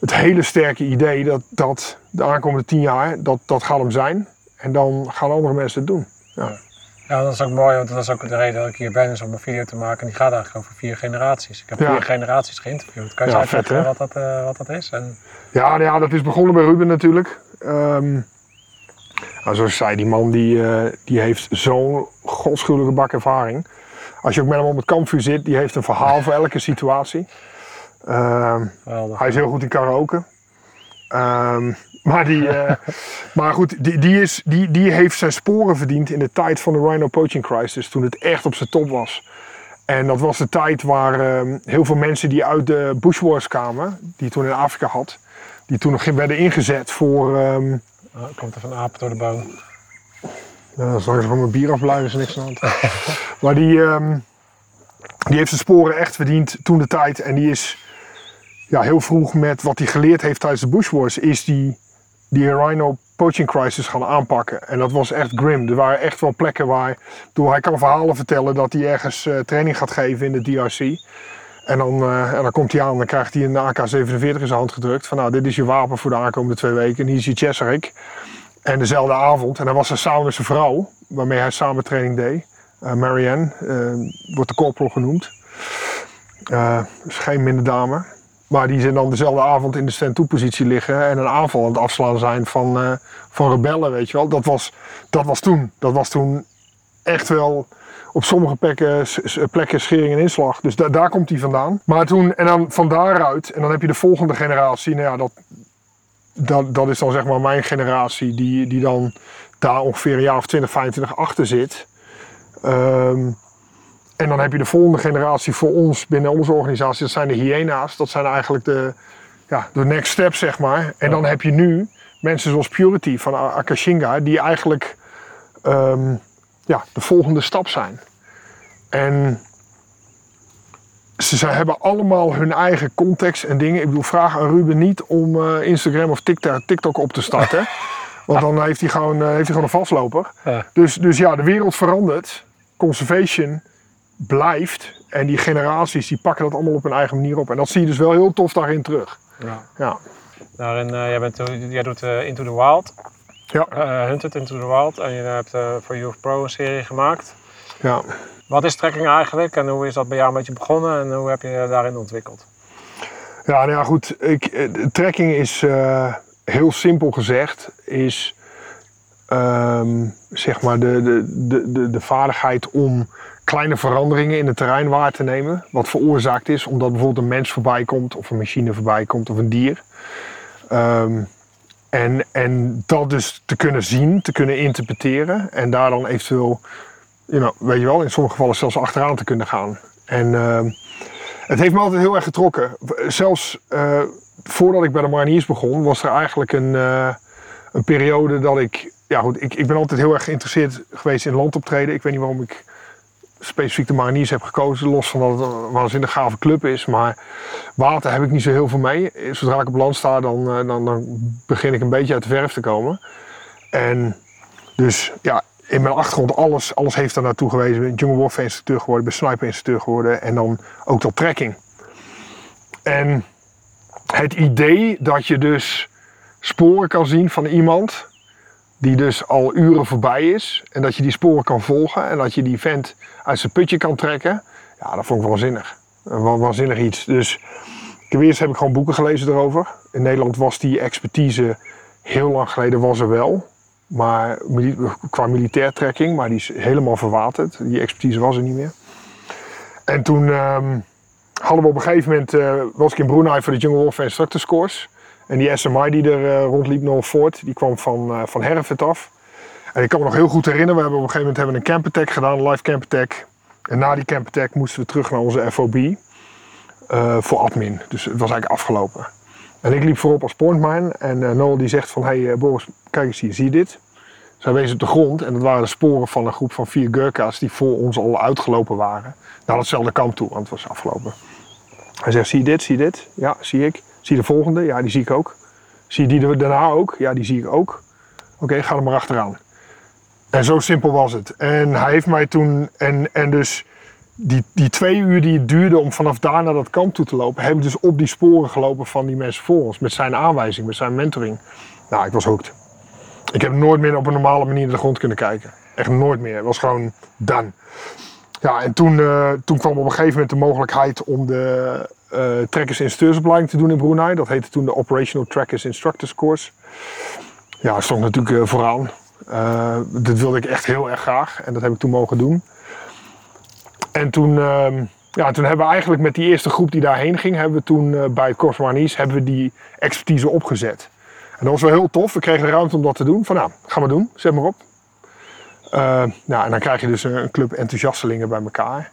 het hele sterke idee dat, dat de aankomende tien jaar, dat, dat gaat hem zijn. En dan gaan andere mensen het doen. Ja. Ja, dat is ook mooi, want dat is ook de reden dat ik hier ben, is om een video te maken. En die gaat eigenlijk over vier generaties. Ik heb Ja. vier generaties geïnterviewd. Kan je Ja, uitleggen vet, wat, dat, eh, wat dat is? En, Ja, nou ja, dat is begonnen bij Ruben natuurlijk. Ehm, nou, zoals ik zei, die man die, eh, die heeft zo'n godschuwelijke bak ervaring. Als je ook met hem op het kampvuur zit, die heeft een verhaal voor elke situatie. Ehm, hij is heel goed in karaoke. Ehm, maar die, [laughs] eh, maar goed, die, die, is, die, die heeft zijn sporen verdiend in de tijd van de Rhino Poaching Crisis, toen het echt op zijn top was. En dat was de tijd waar ehm, heel veel mensen die uit de Bush Wars kwamen, die toen in Afrika had, die toen nog werden ingezet voor. ehm Oh, er komt even een aap door de boom. ja, straks gewoon mijn bier afblijven, is niks aan hand. [laughs] maar die, ehm, die heeft zijn sporen echt verdiend toen de tijd. En die is ja, heel vroeg met wat hij geleerd heeft tijdens de Bush Wars, is die, die Rhino Poaching Crisis gaan aanpakken. En dat was echt grim. Er waren echt wel plekken waar. Door, hij kan verhalen vertellen dat hij ergens eh, training gaat geven in de DRC. En dan, eh, en dan komt hij aan en dan krijgt hij een AK-47 in zijn hand gedrukt. Van nou, dit is je wapen voor de aankomende twee weken. En hier is je Chesarik. En dezelfde avond, en dan was er samen met zijn vrouw, waarmee hij samen training deed. eh, Marianne, wordt de corporal genoemd. Is geen minder dame. Maar die zijn dan dezelfde avond in de stand-to-positie liggen en een aanval aan het afslaan zijn van, eh, van rebellen, weet je wel. Dat was, dat was toen. Dat was toen echt wel op sommige plekken, plekken schering en inslag. Dus da- daar komt hij vandaan. Maar toen, en dan van daaruit, en dan heb je de volgende generatie. Nou ja, dat, dat, dat is dan zeg maar mijn generatie, die, die dan daar ongeveer een jaar of 20, 25 achter zit. Ehm, en dan heb je de volgende generatie voor ons binnen onze organisatie, dat zijn de hyena's. Dat zijn eigenlijk de, ja, de next step, zeg maar. En dan heb je nu mensen zoals Purity van Akashinga, die eigenlijk ehm, ja, de volgende stap zijn. En ze, ze hebben allemaal hun eigen context en dingen. Ik bedoel, vraag aan Ruben niet om eh, Instagram of TikTok, TikTok op te starten. [laughs] Want dan heeft hij gewoon, eh, heeft hij gewoon een vastloper. Ja. Dus, dus ja, de wereld verandert. Conservation blijft. En die generaties die pakken dat allemaal op hun eigen manier op. En dat zie je dus wel heel tof daarin terug. Ja. Ja, Daarin, eh, jij, bent, jij doet eh, Into the Wild, ja, eh Hunted Into the Wild. En je hebt eh, voor Youth Pro een serie gemaakt. ja. Wat is trekking eigenlijk en hoe is dat bij jou een beetje begonnen en hoe heb je je daarin ontwikkeld? Ja, nou ja, goed. Ik, eh, trekking is eh, heel simpel gezegd, is ehm, zeg maar de, de, de, de, de vaardigheid om kleine veranderingen in het terrein waar te nemen. Wat veroorzaakt is omdat bijvoorbeeld een mens voorbij komt, of een machine voorbij komt, of een dier. Ehm, en, en dat dus te kunnen zien, te kunnen interpreteren en daar dan eventueel, you know, weet je wel, in sommige gevallen zelfs achteraan te kunnen gaan. En ehm, het heeft me altijd heel erg getrokken. Zelfs eh, voordat ik bij de Mariniers begon, was er eigenlijk een, eh, een periode dat ik. Ja, goed, ik, ik ben altijd heel erg geïnteresseerd geweest in landoptreden. Ik weet niet waarom ik specifiek de Mariniers heb gekozen, los van dat het een waanzinnig gave club is. Maar water heb ik niet zo heel veel mee. Zodra ik op land sta, dan, eh, dan, dan begin ik een beetje uit de verf te komen. En dus ja, in mijn achtergrond, alles, alles heeft daar naartoe gewezen. Ik ben Jungle Warfare instructeur geworden, ben sniper instructeur geworden en dan ook dat trekking. En het idee dat je dus sporen kan zien van iemand die dus al uren voorbij is en dat je die sporen kan volgen en dat je die vent uit zijn putje kan trekken, ja, dat vond ik waanzinnig. Een wa- waanzinnig iets. Dus heb eerst heb ik gewoon boeken gelezen erover. In Nederland was die expertise heel lang geleden was er wel. Maar qua militair trekking, maar die is helemaal verwaterd. Die expertise was er niet meer. En toen ehm, hadden we op een gegeven moment, eh, was ik in Brunei voor de Jungle Warfare Instructors Course. En die SMI die er eh, rondliep, Noel Ford, die kwam van, eh van Herford af. En ik kan me nog heel goed herinneren, we hebben op een gegeven moment hebben een camp attack gedaan, een live camp attack. En na die camp attack moesten we terug naar onze FOB eh, voor admin. Dus het was eigenlijk afgelopen. En ik liep voorop als pointmine en Noel die zegt van, hey Boris, kijk eens hier, zie je dit? Zij wezen op de grond en dat waren de sporen van een groep van vier Gurkha's die voor ons al uitgelopen waren. Naar datzelfde kamp toe, want het was afgelopen. Hij zegt, zie je dit, zie je dit? Ja, zie ik. Zie je de volgende? Ja, die zie ik ook. Zie je die daarna ook? Ja, die zie ik ook. Oké, ga er maar achteraan. En zo simpel was het. En hij heeft mij toen, en, en dus die, die twee uur die het duurde om vanaf daar naar dat kamp toe te lopen, heb ik dus op die sporen gelopen van die mensen voor ons. Met zijn aanwijzing, met zijn mentoring. Nou, ik was hooked. Ik heb nooit meer op een normale manier naar de grond kunnen kijken. Echt nooit meer. Het was gewoon done. Ja, en toen, eh, toen kwam op een gegeven moment de mogelijkheid om de eh Trackers Instructeursopleiding te doen in Brunei. Dat heette toen de Operational Trackers Instructors Course. Ja, stond natuurlijk eh, vooraan. Dat wilde ik echt heel erg graag en dat heb ik toen mogen doen. En toen, ehm, ja, toen hebben we eigenlijk met die eerste groep die daarheen ging, hebben we toen bij het Corps hebben we die expertise opgezet. En dat was wel heel tof. We kregen ruimte om dat te doen. Van nou, ga maar doen, zet maar op. Eh, nou, en dan krijg je dus een, club enthousiastelingen bij elkaar.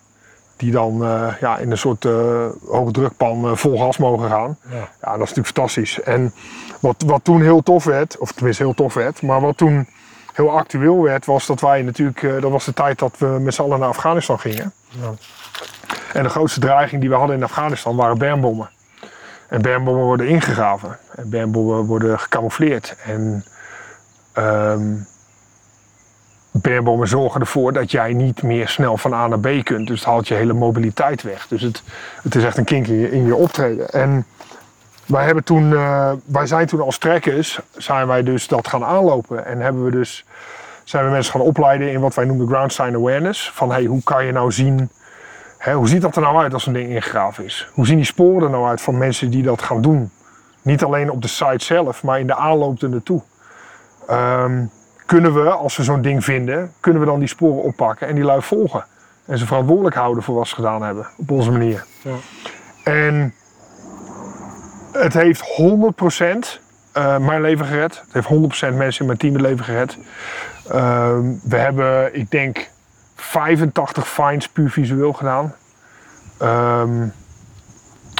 Die dan eh, ja, in een soort eh hoogdrukpan eh, vol gas mogen gaan. Ja. Ja, dat is natuurlijk fantastisch. En wat, wat toen heel tof werd, of tenminste heel tof werd, maar wat toen heel actueel werd, was dat wij natuurlijk, dat was de tijd dat we met z'n allen naar Afghanistan gingen. Ja. En de grootste dreiging die we hadden in Afghanistan waren bermbommen. En bermbommen worden ingegraven. En bermbommen worden gecamoufleerd. En ehm bermbommen zorgen ervoor dat jij niet meer snel van A naar B kunt. Dus het haalt je hele mobiliteit weg. Dus het, het is echt een kink in je, optreden. En wij, hebben toen, eh, wij zijn toen als trekkers zijn wij dus dat gaan aanlopen. En hebben we dus, zijn we mensen gaan opleiden in wat wij noemen ground sign awareness. Van hey, hoe kan je nou zien Hè, hoe ziet dat er nou uit als een ding ingegraven is? Hoe zien die sporen er nou uit van mensen die dat gaan doen? Niet alleen op de site zelf, maar in de aanloop er naartoe. Kunnen we, als we zo'n ding vinden, kunnen we dan die sporen oppakken en die lui volgen? En ze verantwoordelijk houden voor wat ze gedaan hebben, op onze manier. Ja. En het heeft 100% eh, mijn leven gered. Het heeft 100% mensen in mijn team het leven gered. Ehm, we hebben, ik denk, 85 finds puur visueel gedaan. Ehm,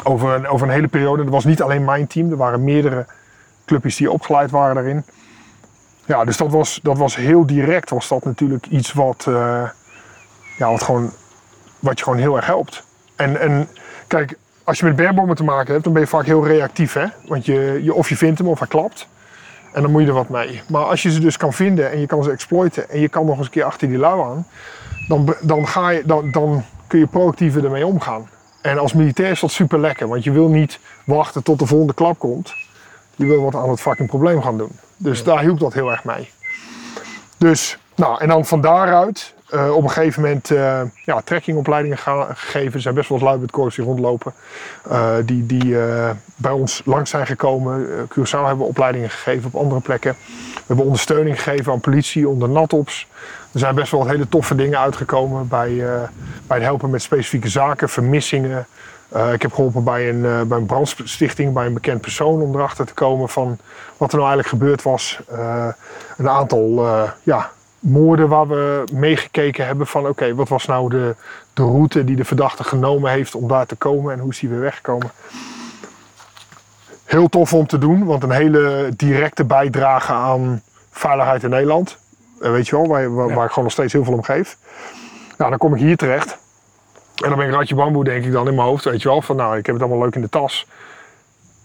over, een, over een hele periode. Dat was niet alleen mijn team, er waren meerdere clubjes die opgeleid waren daarin. Ja, dus dat was, dat was heel direct, was dat natuurlijk iets wat, eh, ja, wat, gewoon, wat je gewoon heel erg helpt. En, en kijk, als je met bergbommen te maken hebt, dan ben je vaak heel reactief. Hè? Want je, je, of je vindt hem of hij klapt. En dan moet je er wat mee. Maar als je ze dus kan vinden en je kan ze exploiten en je kan nog eens een keer achter die lui aan, dan, dan, ga je, dan, dan kun je proactiever ermee omgaan. En als militair is dat super lekker, want je wil niet wachten tot de volgende klap komt. Je wil wat aan het fucking probleem gaan doen. Dus daar hielp dat heel erg mee. Dus, nou, en dan van daaruit eh, op een gegeven moment eh, ja, trekkingopleidingen gegeven. Er zijn best wel eens lui met die rondlopen. eh, die die bij ons langs zijn gekomen. Curaçao hebben we opleidingen gegeven op andere plekken. We hebben ondersteuning gegeven aan politie onder NATOPS. Er zijn best wel wat hele toffe dingen uitgekomen bij, bij het helpen met specifieke zaken, vermissingen. Eh, ik heb geholpen bij een, eh, bij een brandstichting, bij een bekend persoon om erachter te komen van wat er nou eigenlijk gebeurd was. Eh, een aantal ja, moorden waar we meegekeken hebben van oké, wat was nou de, de route die de verdachte genomen heeft om daar te komen en hoe is die weer weggekomen. Heel tof om te doen, want een hele directe bijdrage aan veiligheid in Nederland. Weet je wel, waar, waar, Ja. waar ik gewoon nog steeds heel veel om geef. Nou, dan kom ik hier terecht. En dan ben ik ratje bamboe, denk ik dan in mijn hoofd. Weet je wel, van nou, ik heb het allemaal leuk in de tas.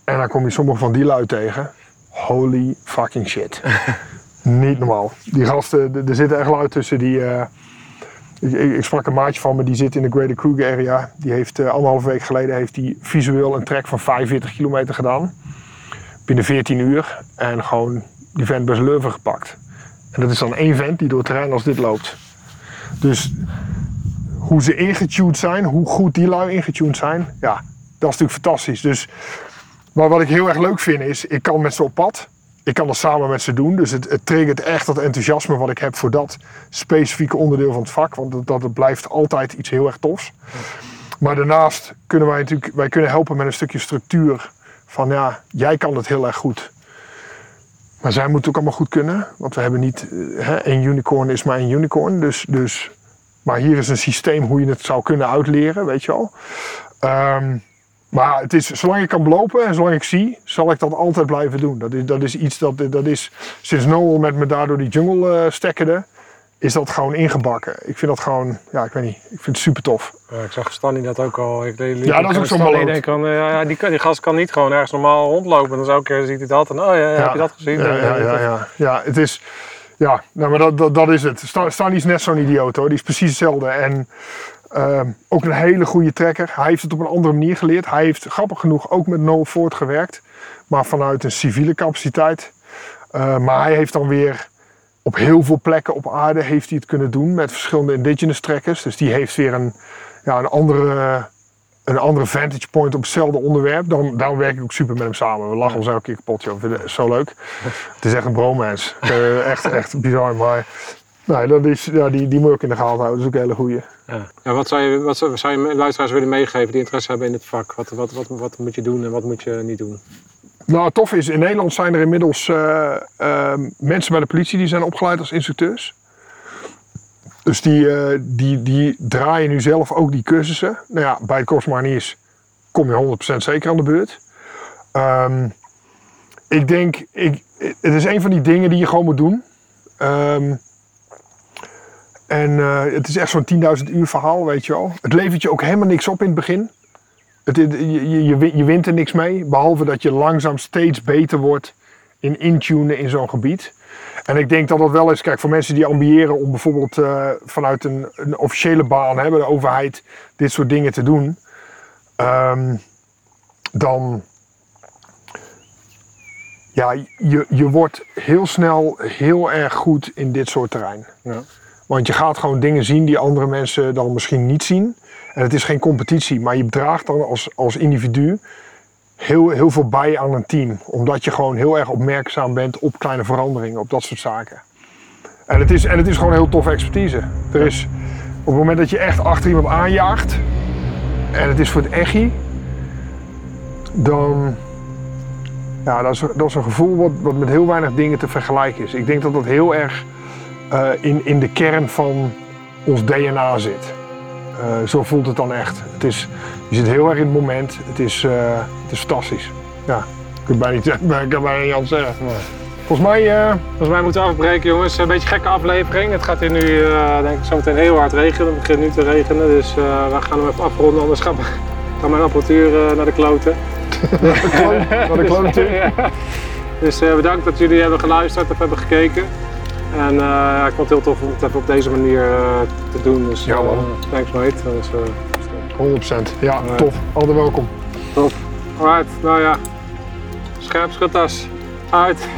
En dan kom je sommige van die lui tegen. Holy fucking shit. [laughs] Niet normaal. Die gasten, er- zitten echt lui tussen die... eh, ik, ik- sprak een maatje van me, die zit in de Greater Kruger area. Die heeft uh, anderhalf week geleden heeft die visueel een trek van 45 kilometer gedaan. Binnen 14 uur. En gewoon die vent bij zijn lurven gepakt. En dat is dan één vent die door het terrein als dit loopt. Dus hoe ze ingetuned zijn, hoe goed die lui ingetuned zijn, ja, Dat is natuurlijk fantastisch. Dus, maar wat ik heel erg leuk vind is, ik kan met ze op pad. Ik kan dat samen met ze doen. Dus het, het triggert echt dat enthousiasme wat ik heb voor dat specifieke onderdeel van het vak. Want dat, dat blijft altijd iets heel erg tofs. Maar daarnaast kunnen wij natuurlijk wij kunnen helpen met een stukje structuur. Van ja, jij kan het heel erg goed. Maar zij moeten ook allemaal goed kunnen. Want we hebben niet, eh, hè, één unicorn is maar één unicorn. Dus, dus, maar hier is een systeem hoe je het zou kunnen uitleren, weet je wel. Ehm, maar het is, zolang ik kan belopen en zolang ik zie, zal ik dat altijd blijven doen. Dat is, dat is iets dat, dat is, sinds Noel met me daardoor die jungle uh, stekkerde, is dat gewoon ingebakken. Ik vind dat gewoon, ja, ik weet niet, ik vind het super tof. Ja, ik zag Stanny dat ook al. Ik, ja, dat is ook zo belangrijk. Ik denk van, uh, ja, die, die gast kan niet gewoon ergens normaal rondlopen. Dan zou ik ziet hij dat en, oh ja, ja, heb je dat gezien? Ja, ja, ja, ja. ja het is, ja, nou, maar dat, dat, dat is het. Stanny is net zo'n idioot hoor, die is precies hetzelfde. En uh, ook een hele goede trekker. Hij heeft het op een andere manier geleerd. Hij heeft grappig genoeg ook met Noel Ford gewerkt, maar vanuit een civiele capaciteit. Uh, maar hij heeft dan weer op heel veel plekken op aarde heeft hij het kunnen doen met verschillende indigenous trekkers. Dus die heeft weer een, ja, een, andere, een andere vantage point op hetzelfde onderwerp. Daarom, daarom werk ik ook super met hem samen. We lachen ons elke keer kapot, joh. Vind het zo leuk. Het is echt een bromance. Uh, [laughs] echt, echt bizar. Maar nee, dat is, ja, die, die moet ik in de gaten houden. Dat is ook een hele goeie. Ja. ja. wat, zou je, wat zou je luisteraars willen meegeven die interesse hebben in het vak? Wat, wat, wat, wat moet je doen en wat moet je niet doen? Nou, tof is, in Nederland zijn er inmiddels uh, uh, mensen bij de politie die zijn opgeleid als instructeurs. Dus die, uh, die, die draaien nu zelf ook die cursussen. Nou ja, bij het Korps Mariniers kom je 100% zeker aan de beurt. Um, ik denk, ik, het is een van die dingen die je gewoon moet doen. Um, en het is echt zo'n 10.000 uur verhaal, weet je wel. Het levert je ook helemaal niks op in het begin. Het, je, je, je wint er niks mee, behalve dat je langzaam steeds beter wordt in intunen in zo'n gebied. En ik denk dat dat wel is, kijk, voor mensen die ambiëren om bijvoorbeeld uh, vanuit een, een, officiële baan, hè, bij de overheid, dit soort dingen te doen, um, dan. Ja, je, je wordt heel snel heel erg goed in dit soort terrein. Ja. Want je gaat gewoon dingen zien die andere mensen dan misschien niet zien. En het is geen competitie, maar je draagt dan als, als individu heel, heel veel bij aan een team. Omdat je gewoon heel erg opmerkzaam bent op kleine veranderingen, op dat soort zaken. En het is, en het is gewoon heel toffe expertise. Er is, op het moment dat je echt achter iemand aanjaagt, en het is voor het echi, dan. Ja, dat is, dat is een gevoel wat, wat met heel weinig dingen te vergelijken is. Ik denk dat dat heel erg uh, in, in de kern van ons DNA zit. Uh, zo voelt het dan echt. Het is, je zit heel erg in het moment. Het is, uh, het is fantastisch. Ja, ik kan bijna niet, ik kan bijna niet anders zeggen. Nee. Volgens mij, uh... Volgens mij moeten we afbreken jongens. Een beetje een gekke aflevering. Het gaat hier nu denk ik zo meteen heel hard regenen. Het begint nu te regenen. Dus we gaan hem even afronden. Anders gaat, [laughs] mijn apparatuur naar de kloten. [laughs] naar de kloten? [laughs] Dus bedankt dat jullie hebben geluisterd of hebben gekeken. En uh, ik vond het heel tof om het even op deze manier uh, te doen. Dus ja, man. Uh, thanks mate. Is, 100%. Ja, tof. Altijd welkom. Top. Alright, nou ja. Scherp schutters. Uit.